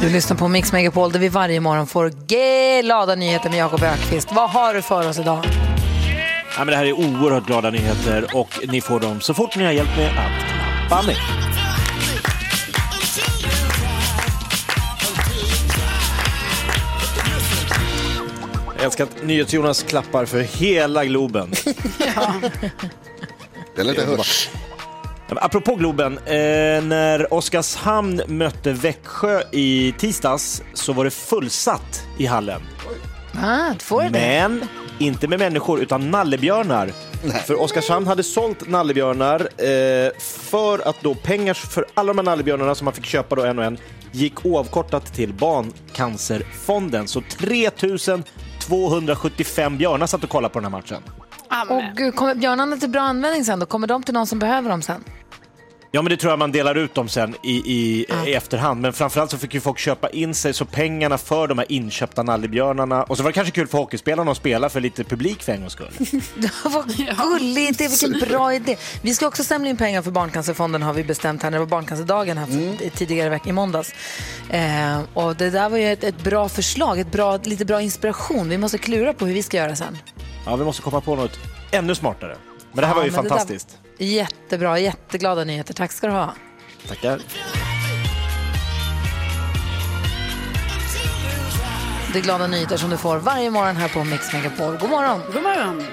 Du lyssnar på Mix Megapol där vi varje morgon får glada nyheter med Jakob Ökvist. Vad har du för oss idag? Ja, men det här är oerhört glada nyheter och ni får dem så fort ni har hjälpt mig att klappa mig. Jag älskar att NyhetsJonas klappar för hela Globen. Det är lite hörs. Apropå Globen, eh, när Oskarshamn mötte Växjö i tisdags så var det fullsatt i hallen. Ah, får det? Men inte med människor utan nallebjörnar. För Oskarshamn hade sålt nallebjörnar eh, för att då pengar för alla de här nallebjörnarna som man fick köpa då en och en gick oavkortat till Barncancerfonden. Så 3275 björnar satt och kollade på den här matchen. Och gud, kommer björnarna till bra användning sen då? Kommer de till någon som behöver dem sen? Ja, men det tror jag man delar ut dem sen i, i, i efterhand. Men framförallt så fick ju folk köpa in sig, så pengarna för de här inköpta nallebjörnarna. Och så var det kanske kul för hockeyspelarna att spela för lite publik för en gångs skull. Vad gulligt, det vilken bra idé. Vi ska också samla in pengar för Barncancerfonden har vi bestämt här. Det var Barncancerdagen här för, tidigare veck, i måndags. Eh, och det där var ju ett, ett bra förslag, ett bra, lite bra inspiration. Vi måste klura på hur vi ska göra sen. Ja, vi måste komma på något ännu smartare. Men det här Ja, var ju fantastiskt. Jättebra, jätteglada nyheter. Tack ska du ha. Tackar. Det är glada nyheter som du får varje morgon här på Mix Megapol. God morgon! God morgon.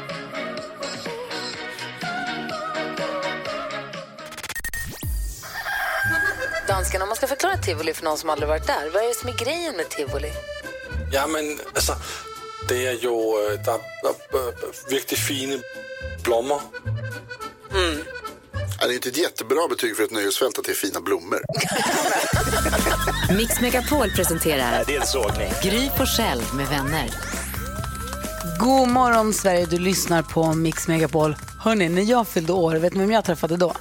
Dansken, om man ska förklara tivoli för någon som aldrig varit där, vad är det som är grejen med tivoli? Jamen, altså, det er jo, øh, der, der er øh, virkelig Ja, det är inte ett jättebra betyg för ett nöjesfält att det är fina blommor. Mix Megapol presenterar Det är en sågning. Gry Forssell med vänner. God morgon Sverige, du lyssnar på Mix Megapol. Hörni, när jag fyllde år, vet ni vem jag träffade då?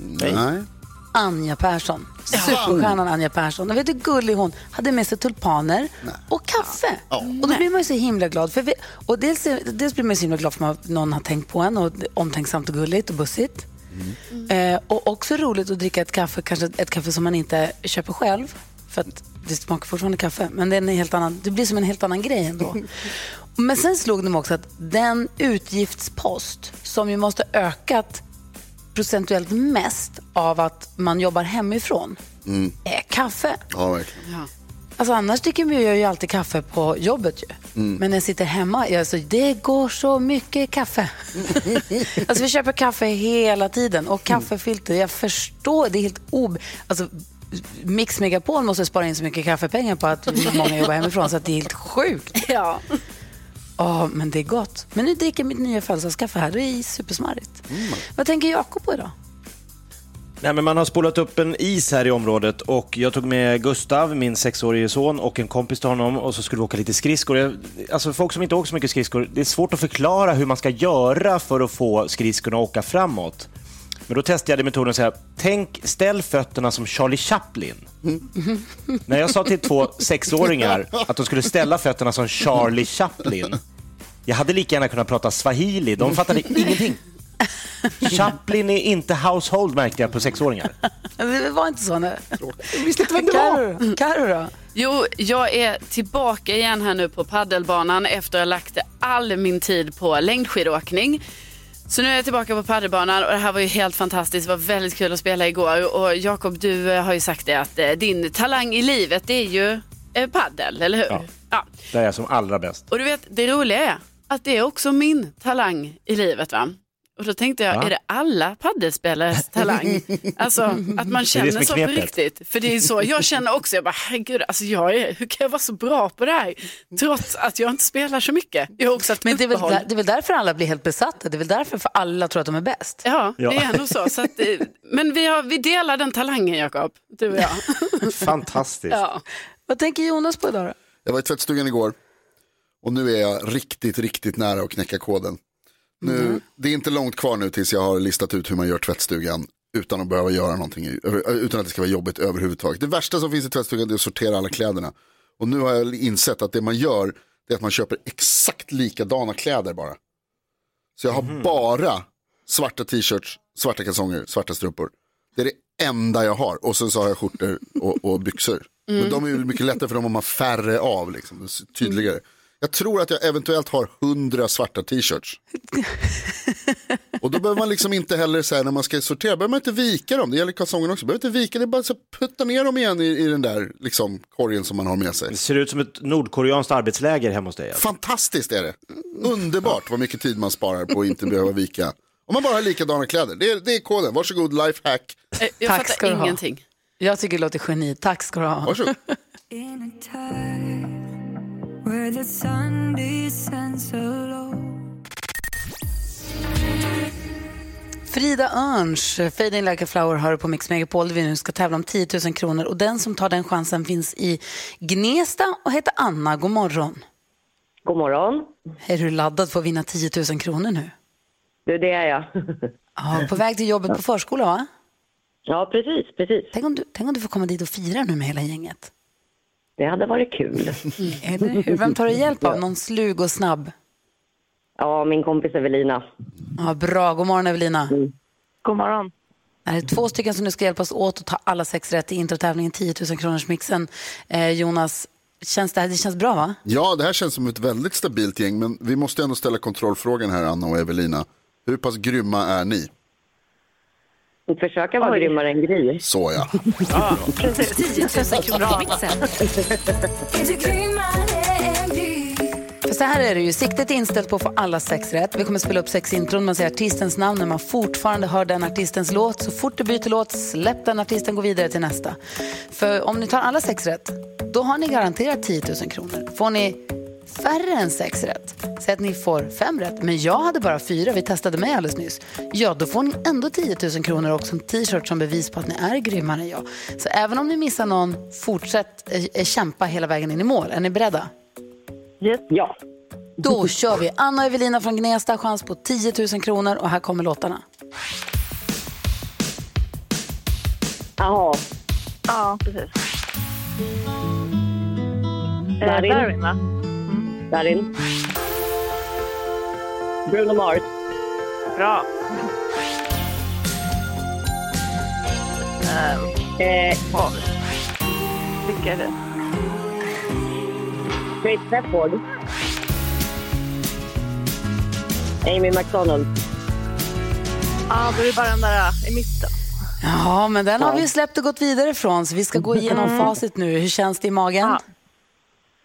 Nej. Anja Persson. Superstjärnan Anja Persson. Och vet du gullig hon hade med sig tulpaner och kaffe. Och då blir man ju så himla glad. För vi, och dels, dels blir man så himla glad för att någon har tänkt på en och omtänksamt och gulligt och bussigt. Eh, och också roligt att dricka ett kaffe, kanske ett kaffe som man inte köper själv. För att det smakar fortfarande kaffe, men det, är en helt annan, det blir som en helt annan grej ändå. Men sen slog det mig också att den utgiftspost som ju måste ökat procentuellt mest av att man jobbar hemifrån är kaffe. Ja, verkligen. Alltså annars dricker vi ju alltid kaffe på jobbet ju. Men när jag sitter hemma, alltså, det går så mycket kaffe. alltså vi köper kaffe hela tiden och kaffefilter, jag förstår, det är helt ob... Alltså, Mix Megapol måste spara in så mycket kaffepengar på att många jobbar hemifrån så att det är helt sjukt. Ja. Ja, men det är gott. Men nu dricker jag mitt nya födelsedagskaffe här. Det är supersmarrigt. Vad tänker Jakob på idag? Nej, men man har spolat upp en is här i området och jag tog med Gustav, min sexårige son, och en kompis till honom och så skulle vi åka lite skridskor. Jag- Alltså folk som inte åker så mycket skridskor, det är svårt att förklara hur man ska göra för att få skridskorna att åka framåt. Men då testade jag metoden så här, tänk, ställ fötterna som Charlie Chaplin. När jag sa till två sexåringar att de skulle ställa fötterna som Charlie Chaplin, jag hade lika gärna kunnat prata swahili, de fattade ingenting. Chaplin är inte household märkte jag på sexåringar. Det var inte så. Nej. Visste inte vem det var. Karo, Karo då? Jo, jag är tillbaka igen här nu på paddelbanan efter att ha lagt all min tid på längdskidåkning. Så nu är jag tillbaka på paddelbanan och det här var ju helt fantastiskt. Det var väldigt kul att spela igår. Och Jakob, du eh, har ju sagt det att eh, din talang i livet det är ju eh, paddel, eller hur? Ja. ja. Där är jag som allra bäst. Och du vet, det roliga är att det är också min talang i livet. va? Och då tänkte jag, Va? är det alla paddelspelares talang? Alltså att man det känner som är så på riktigt. För det är så jag känner också, jag bara herregud, alltså jag är, hur kan jag vara så bra på det här? Trots att jag inte spelar så mycket. Jag har också haft Men det är, väl, där- det är väl därför alla blir helt besatta. Det är väl därför för alla tror att de är bäst. Ja, Ja. det är ändå så. så att, eh, men vi, har, vi delar den talangen, Jakob, du och jag. Fantastiskt. Ja. Vad tänker Jonas på idag då? Jag var i tvättstugan igår Och nu är jag riktigt, riktigt nära att knäcka koden. Nu, Det är inte långt kvar nu tills jag har listat ut hur man gör tvättstugan utan att behöva göra någonting, utan att det ska vara jobbigt överhuvudtaget. Det värsta som finns i tvättstugan är att sortera alla kläderna. Och nu har jag insett att det man gör är att man köper exakt likadana kläder bara. Så jag har bara svarta t-shirts, svarta kalsonger, svarta strumpor. Det är det enda jag har. Och sen så har jag skjortor och, och byxor. Men de är ju mycket lättare för de har man färre av, liksom. Tydligare. Jag tror att jag eventuellt har hundra svarta t-shirts. Och då behöver man liksom inte heller, så här, när man ska sortera, behöver man inte vika dem. Det gäller kalsongerna också. Behöver inte vika, det är bara så putta ner dem igen i, i den där liksom, korgen som man har med sig. Det ser ut som ett nordkoreanskt arbetsläger hemma hos dig. Alltså. Fantastiskt är det. Underbart vad mycket tid man sparar på att inte behöva vika. Om man bara har likadana kläder, det är, det är koden. Varsågod, lifehack. Eh, Jag Tack fattar ha. ingenting. Jag tycker det låter geni. Tack ska du ha. Varsågod. Where the sun descends low. Frida Örns, Fading Like a Flower, hör på Mix Megapol där vi nu ska tävla om 10 000 kronor. Och den som tar den chansen finns i Gnesta och heter Anna. God morgon. God morgon. Är du laddad för att vinna 10 000 kronor nu? Du, det är jag. Ja, på väg till jobbet på förskola, va? Ja, precis, precis. Tänk om, du, tänk om du får komma dit och fira nu med hela gänget. Det hade varit kul. Eller hur? Vem tar du hjälp av? Någon slug och snabb? Ja, min kompis Evelina. Ja, bra. God morgon, Evelina. God morgon. Det är två stycken som nu ska hjälpas åt att ta alla sex rätt i introtävlingen 10 000 kronors mixen. Eh, Jonas, känns det, här, det känns bra, va? Ja, det här känns som ett väldigt stabilt gäng, men vi måste ändå ställa kontrollfrågan här, Anna och Evelina. Hur pass grymma är ni? Försöka vara grymmare än Gry. Så ja. 10 000 kronor För så här är det ju, siktet är inställt på att få alla sex rätt. Vi kommer spela upp sex intron, man säger artistens namn när man fortfarande hör den artistens låt. Så fort du byter låt, släpp den artisten, gå vidare till nästa. För om ni tar alla sex rätt, då har ni garanterat 10 000 kronor. Får ni färre än sex rätt, säg att ni får fem rätt, men jag hade bara fyra, vi testade mig alldeles nyss. Ja, då får ni ändå 10 000 kronor och en t-shirt som bevis på att ni är grymmare än jag. Så även om ni missar någon, fortsätt eh, eh, kämpa hela vägen in i mål. Är ni beredda? Yes. Ja. Då kör vi. Anna och Evelina från Gnesta, chans på 10 000 kronor och här kommer låtarna. Jaha. Ja, precis. Eh, Darin. Darin, va? Darin. Bruno Mars. Bra. Eh, Oj. Vilka är det? Great Stepford. Amy McDonald. Ja, då är det bara den där äh, i mitten. Ja, men den har vi släppt och gått vidare från så vi ska gå igenom facit nu. Hur känns det i magen? Ja.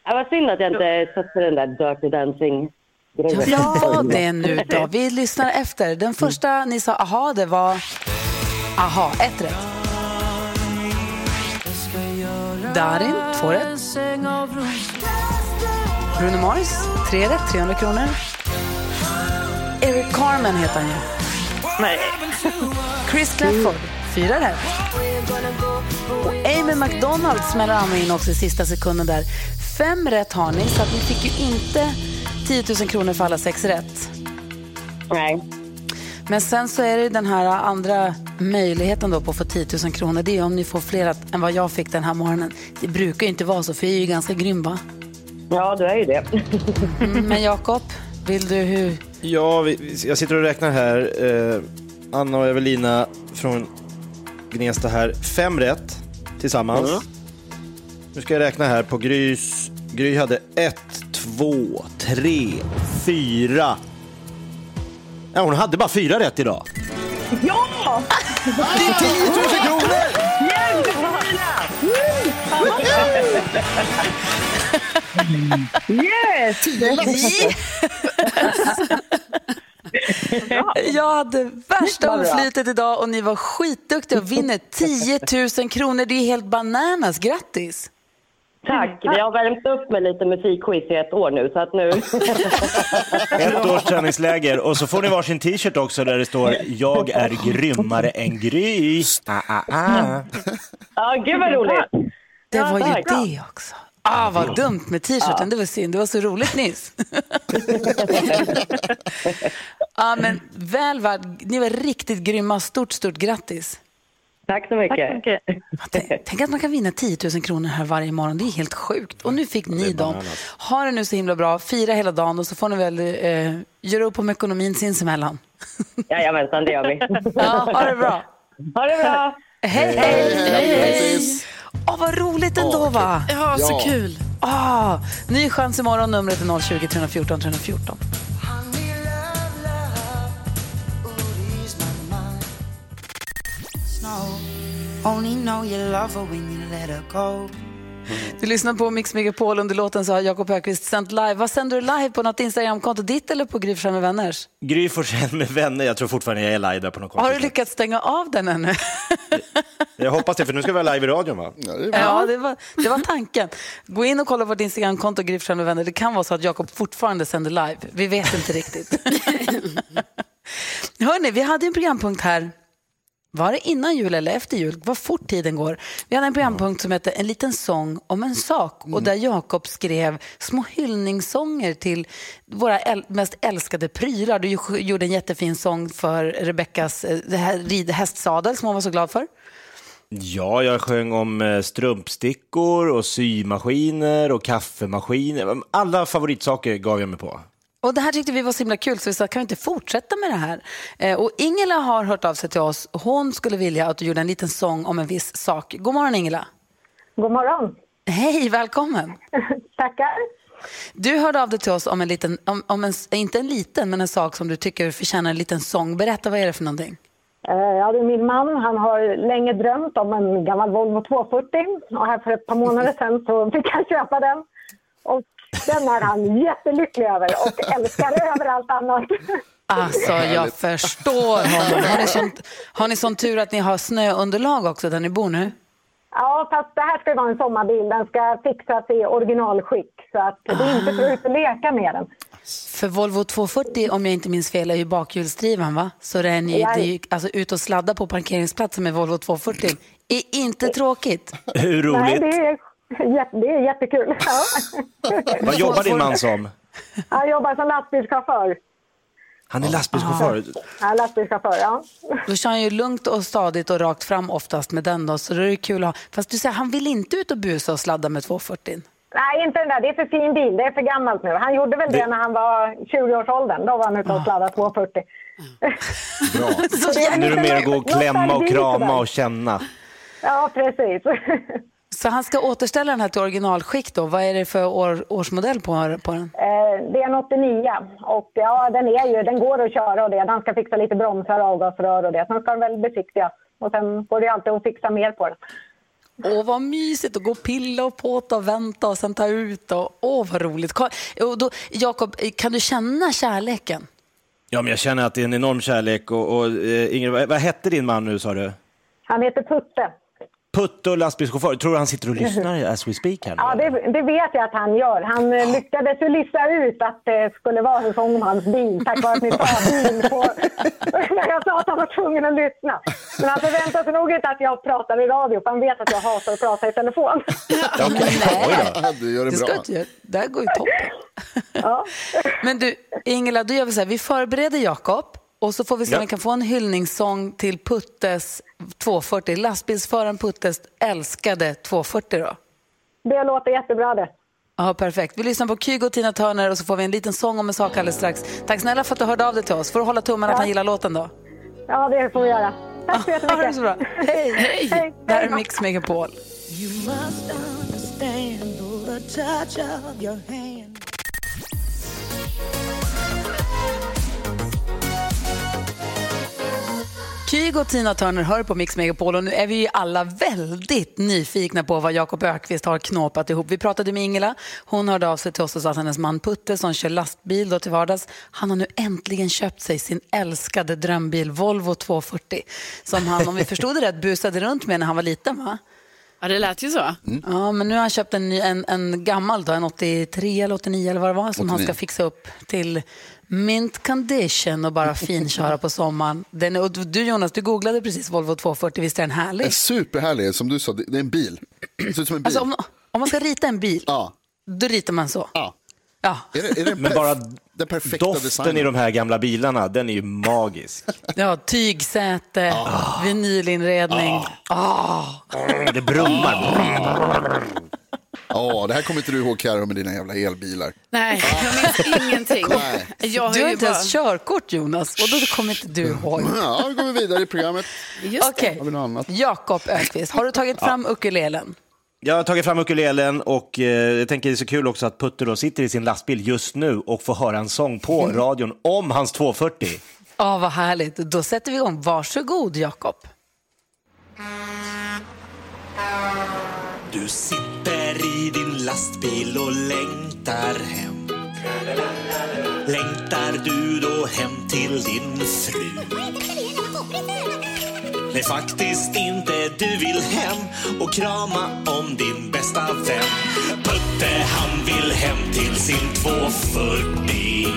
Det var synd att jag inte satte den där Dirty Dancing. Ja, det nu då? Vi lyssnar efter. Den första ni sa aha, det var aha, ett rätt. Darin, två rätt. Bruno Mars, tre rätt, 300 kronor. Eric Carmen heter han ju. Nej. Chris Clafford, fyra rätt. Och Amy McDonald smäller Anna in också i sista sekunden där. Fem rätt har ni, så att ni fick ju inte 10 000 kronor för alla sex rätt. Nej. Men sen så är det den här andra möjligheten då på att få 10 000 kronor. Det är om ni får fler än vad jag fick den här morgonen. Det brukar ju inte vara så, för jag är ju ganska grym va? Ja, du är ju det. Mm, Men Jakob, vill du hur? Ja, vi, jag sitter och räknar här. Eh, Anna och Evelina från Gnesta här. Fem rätt tillsammans. Nu ska jag räkna här på Grys. Gry hade ett, två, tre, fyra. Ja, hon hade bara fyra rätt idag. Ja! Det är 10 000 kronor! Yes! Jag hade värsta oflytet idag och ni var skitduktiga och vinner 10 000 kronor. Det är helt bananas. Grattis! Tack. Vi har värmt upp med lite musikquiz i ett år nu, så att nu... Ett års träningsläger och så får ni varsin t-shirt också där det står Jag är grymmare än Gry. Ah, ah, ah. Ja, gud vad roligt. Det var ju det också. Ah, vad dumt med t-shirten, det var synd. Det var så roligt nyss. ja, men väl värd. Ni var riktigt grymma. Stort, stort grattis. Tack så mycket. Tänk, tänk att man kan vinna 10 000 kronor här varje morgon. Det är helt sjukt. Och nu fick ni dem. Ha det nu så himla bra. Fira hela dagen och så får ni väl eh, göra upp om ekonomin sinsemellan. Jajamensan, det gör vi. Ja, ha det bra. Ha det bra. Hej, hej, hej, hej. Åh, vad roligt ändå, va? Ja, så Ja. kul. Ah, ny chans imorgon. Numret är 020 314 314. Only know you love her when you let her go. Du lyssnar på Mix Megapol. Under låten så har Jakob Högqvist sänt live. Vad sänder du live på något Instagramkonto? Ditt eller på Gry med vänners? Gry med vänner, jag tror fortfarande jag är live där på något Har du lyckats stänga av den ännu? Jag hoppas det, för nu ska vi vara live i radion va? Ja, det bra. Ja, det var, det var tanken. Gå in och kolla på vårt Instagramkonto, Gry med vänner. Det kan vara så att Jakob fortfarande sänder live. Vi vet inte riktigt. Hörni, vi hade en programpunkt här. Var det innan jul eller efter jul? Vad fort tiden går. Vi hade en programpunkt som hette En liten sång om en sak och där Jakob skrev små hyllningssånger till våra äl- mest älskade prylar. Du gjorde en jättefin sång för Rebeckas eh, hästsadel som hon var så glad för. Ja, jag sjöng om eh, strumpstickor och symaskiner och kaffemaskiner. Alla favoritsaker gav jag mig på. Och det här tyckte vi var så himla kul så vi sa kan vi inte fortsätta med det här? Eh, och Ingela har hört av sig till oss. Hon skulle vilja att du gjorde en liten sång om en viss sak. God morgon Ingela. God morgon. Hej, välkommen. Tackar. Du hörde av dig till oss om en liten, om, om en, inte en liten, men en sak som du tycker förtjänar en liten sång. Berätta, vad är det för någonting? Eh, Ja, det är min man. Han har länge drömt om en gammal Volvo 240 och här för ett par månader sedan så fick han köpa den. Och den är han jättelycklig över och älskar över allt annat. Alltså, jag förstår honom. Har ni, sån, har ni sån tur att ni har snöunderlag också där ni bor nu? Ja, fast det här ska ju vara en sommarbil. Den ska fixas i originalskick så att det är inte för att leka med den. För Volvo 240, om jag inte minns fel, är ju bakhjulsdriven va? Så det är, ni, det är ju, alltså ut och sladda på parkeringsplatsen med Volvo 240 är inte tråkigt. Hur Nej, det roligt? är, det är jättekul. Ja. Vad jobbar din man som? Han jobbar som lastbilschaufför. Han är lastbilschaufför. Ja, lastbilschaufför, ja. Då kör han ju lugnt och stadigt och rakt fram oftast med den då, så då är det kul att ha. Fast du säger, han vill inte ut och busa och sladda med 240. Nej, inte den där. Det är för fin bil. Det är för gammalt nu. Han gjorde väl det, Det- när han var 20-årsåldern. Då var han ute och sladdade 240. Bra. Så Nu är det mer att gå och klämma och krama och känna. Ja, precis. Så han ska återställa den här till originalskick då. Vad är det för år, årsmodell på, på den? Eh, det är en 89 och ja, den, är ju, den går att köra och det. Den ska fixa lite bromsar, avgasrör och det. Sen ska den väl besiktigas. Och sen går det alltid att fixa mer på den. Åh, vad mysigt att gå och pilla och påta och vänta och sen ta ut. Och, åh, vad roligt. Jakob, kan du känna kärleken? Ja, men jag känner att det är en enorm kärlek. Och, och, eh, Ingrid, vad, vad hette din man nu sa du? Han heter Putte. Putte och lastbilschaufför. Tror du han sitter och lyssnar as we speak här? Ja, det, det vet jag att han gör. Han eh, lyckades ju lista ut att det skulle vara en sång om hans bil tack vare att ni sa bil på... när jag sa att han var tvungen att lyssna. Men han förväntar sig nog inte att jag pratar i radio för han vet att jag hatar att prata i telefon. Ja, då. Ja, du gör det Det, ska bra. inte det här går ju toppen. Ja. Men du, Ingela, då gör vi så här. Vi förbereder Jakob och så får vi se om Ja. vi kan få en hyllningssång till Puttes 240. Lastbilsföraren Puttes älskade 240 då. Det låter jättebra det. Ja, perfekt. Vi lyssnar på Kygo och Tina Turner och så får vi en liten sång om en sak alldeles strax. Tack snälla för att du hörde av dig till oss. Får du hålla tummen att han gillar låten då? Ja, det får vi göra. Tack så Ha det jättemycket. så bra. Hej! Hej. Det här är Mix Megapol. You must understand the touch of your hand. Kygo och Tina Turner hör på Mix Megapol och nu är vi ju alla väldigt nyfikna på vad Jakob Ökvist har knåpat ihop. Vi pratade med Ingela, hon hörde av sig till oss och sa att hennes man Putte som kör lastbil då till vardags, han har nu äntligen köpt sig sin älskade drömbil Volvo 240 som han, om vi förstod det rätt, busade runt med när han var liten va? Ja, det lät ju så. Ja, men nu har han köpt en, ny, en, en gammal, då, en 83 eller 89 eller vad det var, som han ska 89. fixa upp till mint condition och bara finköra på sommaren. Den, är- och du Jonas, du googlade precis Volvo 240, visst är den härlig? En superhärlig, som du sa, det är en bil. Det ser ut som en bil. Alltså, om, Om man ska rita en bil, Ja. då ritar man så. Ja. Ja. Är det, är det Men bara den perfekta doften designen? i de här gamla bilarna, den är ju magisk. Ja, tygsäte, vinylinredning. Ah. Det brummar. Ja, det här kommer inte du ihåg Carro med dina jävla elbilar. Nej, jag minns ingenting. Nej. Jag har Du har ju inte bara... ens körkort Jonas och då kommer inte du ihåg. Ja, då går vi vidare i programmet. Just Okej? Jakob Öqvist, har du tagit fram ukulelen? Jag har tagit fram ukulelen och eh, jag tänker det är så kul också att Putte då sitter i sin lastbil just nu och får höra en sång på radion om hans 240. Ja, vad härligt. Då sätter vi igång. Varsågod Jakob. Du sitter i din lastbil och längtar hem Längtar du då hem till din fru? Nej, faktiskt inte. Du vill hem och krama om din bästa vän Putte, han vill hem till sin 240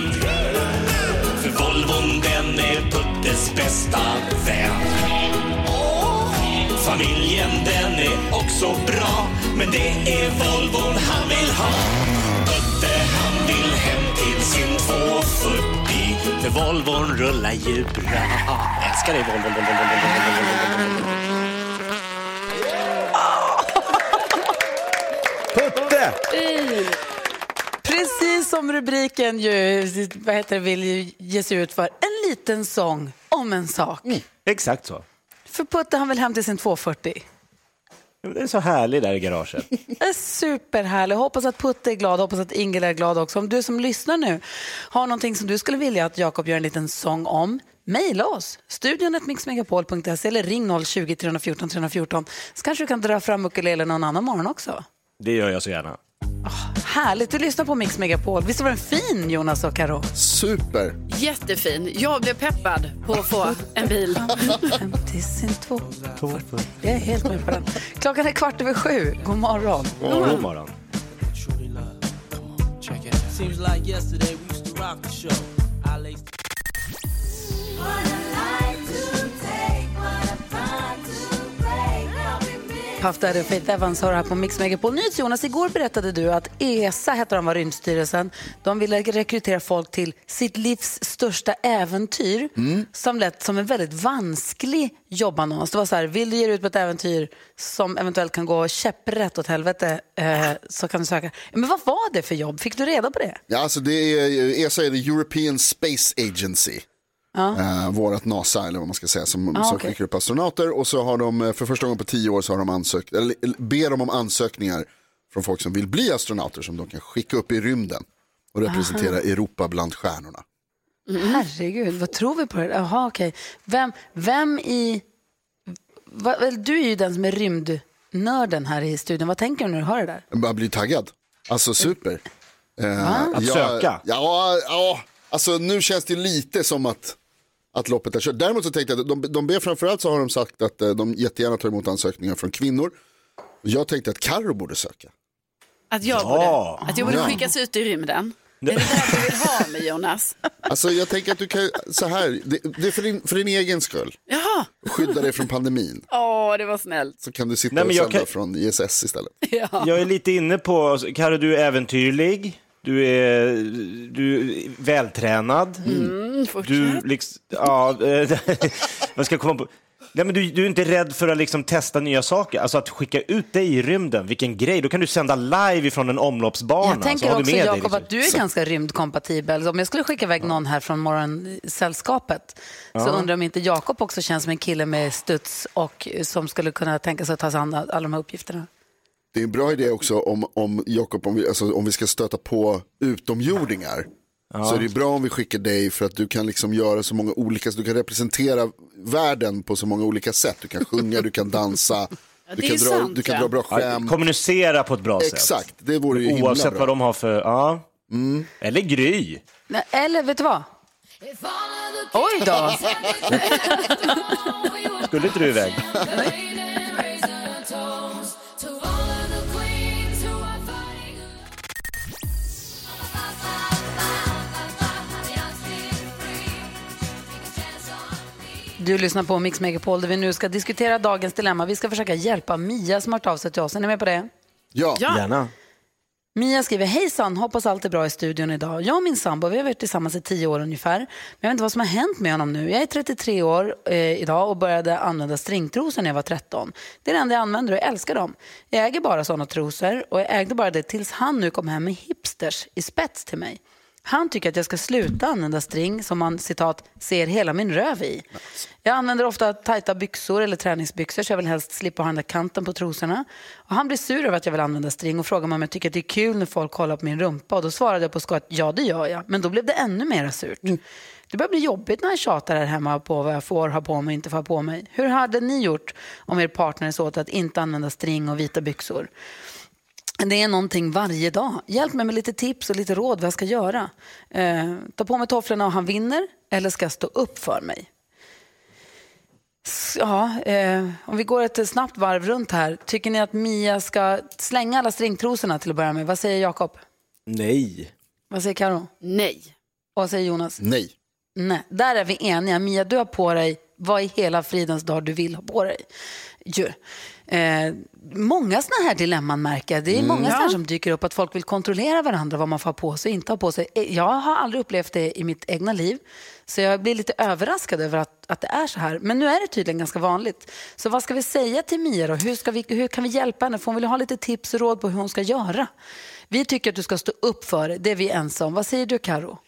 För Volvon, den är Puttes bästa vän Familjen den är också bra Men det är Volvon han vill ha Putte han vill hem till sin 240 För Volvon rullar ju bra Jag älskar dig Volvo, Volvo, Volvo, Volvo, Volvo, Volvo. Putte! Precis som rubriken ju, vad heter det, vill ju ge sig ut för. En liten sång om en sak. Exakt så. För Putte han vill hem till sin 240. Det är så härligt där i garaget. Superhärligt. Hoppas att Putte är glad, hoppas att Ingela är glad också. Om du som lyssnar nu har någonting som du skulle vilja att Jakob gör en liten sång om, mejla oss. Studion mixmegapol.se eller ring 020-314 314 så kanske du kan dra fram ukulelen någon annan morgon också. Det gör jag så gärna. Härligt, du lyssnar på Mix Megapol. Visst var den fin Jonas och Karo? Super. Jättefin. Jag blev peppad på att få en bil. Hem till sin 240. Jag är helt med på den. Klockan är kvart över sju. God morgon. God morgon. Seems like yesterday we Puff Daddy och Faith Evans har här på Mix Megapol. NyhetsJonas, igår berättade du att ESA, heter de var Rymdstyrelsen, de ville rekrytera folk till sitt livs största äventyr som lät som en väldigt vansklig jobbannons. Det var så här, vill du ge dig ut på ett äventyr som eventuellt kan gå käpprätt åt helvete eh, så kan du söka. Men vad var det för jobb? Fick du reda på det? Ja, alltså det är, ESA är the European Space Agency. Ja. Uh, vårat NASA eller vad man ska säga som, Ah, som okej. skickar upp astronauter och så har de eh, för första gången på tio år så har de ansökt, eller ber de om ansökningar från folk som vill bli astronauter som de kan skicka upp i rymden och representera Aha. Europa bland stjärnorna. Herregud, vad tror vi på det? Jaha, okej. Vem, vem i... Va, väl, du är ju den som är rymdnörden här i studion. Vad tänker du när du hör det där? Jag blir taggad. Alltså super. Eh, Att jag- söka? Ja, ja, alltså nu känns det lite som att, att loppet är kört. Däremot så tänkte jag att de, de ber framförallt så har de sagt att eh, de jättegärna tar emot ansökningar från kvinnor. Jag tänkte att Karo borde söka. Att jag Ja. borde, att jag borde Ja. skickas ut i rymden. Är det där du vill ha mig Jonas? Alltså jag tänker att du kan, så här, det, det är för din, för din egen skull. Jaha, Skydda dig från pandemin. åh det var snällt. Så kan du sitta Nej, och sända kan- från ISS istället. Ja. Jag är lite inne på, Karo du är äventyrlig, du är, du är vältränad. Mm, fortsätt. Du liksom, ja, eh, vad ska jag komma på? Nej, men du, du är inte rädd för att liksom testa nya saker, alltså att skicka ut dig i rymden, vilken grej, då kan du sända live ifrån en omloppsbana. Jag tänker så också, Jakob, liksom. att du är ganska rymdkompatibel. Så Om jag skulle skicka iväg någon här från Morgonsällskapet så undrar jag om inte Jakob också känns som en kille med studs och som skulle kunna tänka sig att ta sig an alla de här uppgifterna. Det är en bra idé också om, om Jakob, om vi, alltså, om vi ska stöta på utomjordingar. Så är det bra om vi skickar dig för att du kan liksom göra så många olika, så du kan representera världen på så många olika sätt. Du kan sjunga, du kan dansa, du, det är kan dra, sant, du kan ja. dra bra Ja, skämt. kommunicera på ett bra sätt. Exakt, det vore ju himla Oavsett vad de har för, ja. Eller Gry. Nej, Eller vet du vad? Oj då! Skulle inte du iväg? Du lyssnar på Mix Megapol där vi nu ska diskutera dagens dilemma. Vi ska försöka hjälpa Mia som har hört av sig till oss. Är ni med på det? Ja, gärna. Mia skriver, hejsan, hoppas allt är bra i studion idag. Jag och min sambo, vi har varit tillsammans i tio år ungefär. Men jag vet inte vad som har hänt med honom nu. Jag är 33 år eh, idag och började använda stringtrosor när jag var 13. Det är det enda jag använder och jag älskar dem. Jag äger bara sådana trosor och jag ägde bara det tills han nu kom hem med hipsters i spets till mig. Han tycker att jag ska sluta använda string som man citat ser hela min röv i. Jag använder ofta tajta byxor eller träningsbyxor så jag vill helst slippa ha den där kanten på trosorna. Och han blir sur över att jag vill använda string och frågar mig om jag tycker att det är kul när folk kollar på min rumpa. Och då svarade jag på skoj att ja det gör jag. Men då blev det ännu mer surt. Det börjar bli jobbigt när jag tjatar här hemma på vad jag får ha på mig och inte får ha på mig. Hur hade ni gjort om er partner så åt att inte använda string och vita byxor? Det är någonting varje dag. Hjälp mig med lite tips och lite råd vad jag ska göra. Eh, ta på mig tofflorna och han vinner eller ska jag stå upp för mig? Ja, eh, om vi går ett snabbt varv runt här. Tycker ni att Mia ska slänga alla stringtrosorna till att börja med? Vad säger Jakob? Nej. Vad säger Karo? Nej. Och vad säger Jonas? Nej. Nej, där är vi eniga. Mia, du har på dig vad i hela fridens dag du vill ha på dig. Ju. Eh, många sådana här dilemman märker jag. Det är Mm. många sådana som dyker upp att folk vill kontrollera varandra vad man får ha på sig och inte ha på sig. Eh, Jag har aldrig upplevt det i mitt egna liv. Så jag blir lite överraskad över att, att det är så här. Men nu är det tydligen ganska vanligt. Så vad ska vi säga till Mia då? Hur, ska vi, hur kan vi hjälpa henne? För hon vill ha lite tips och råd på hur hon ska göra. Vi tycker att du ska stå upp för det. Det är vi ensamma om. Vad säger du Karo?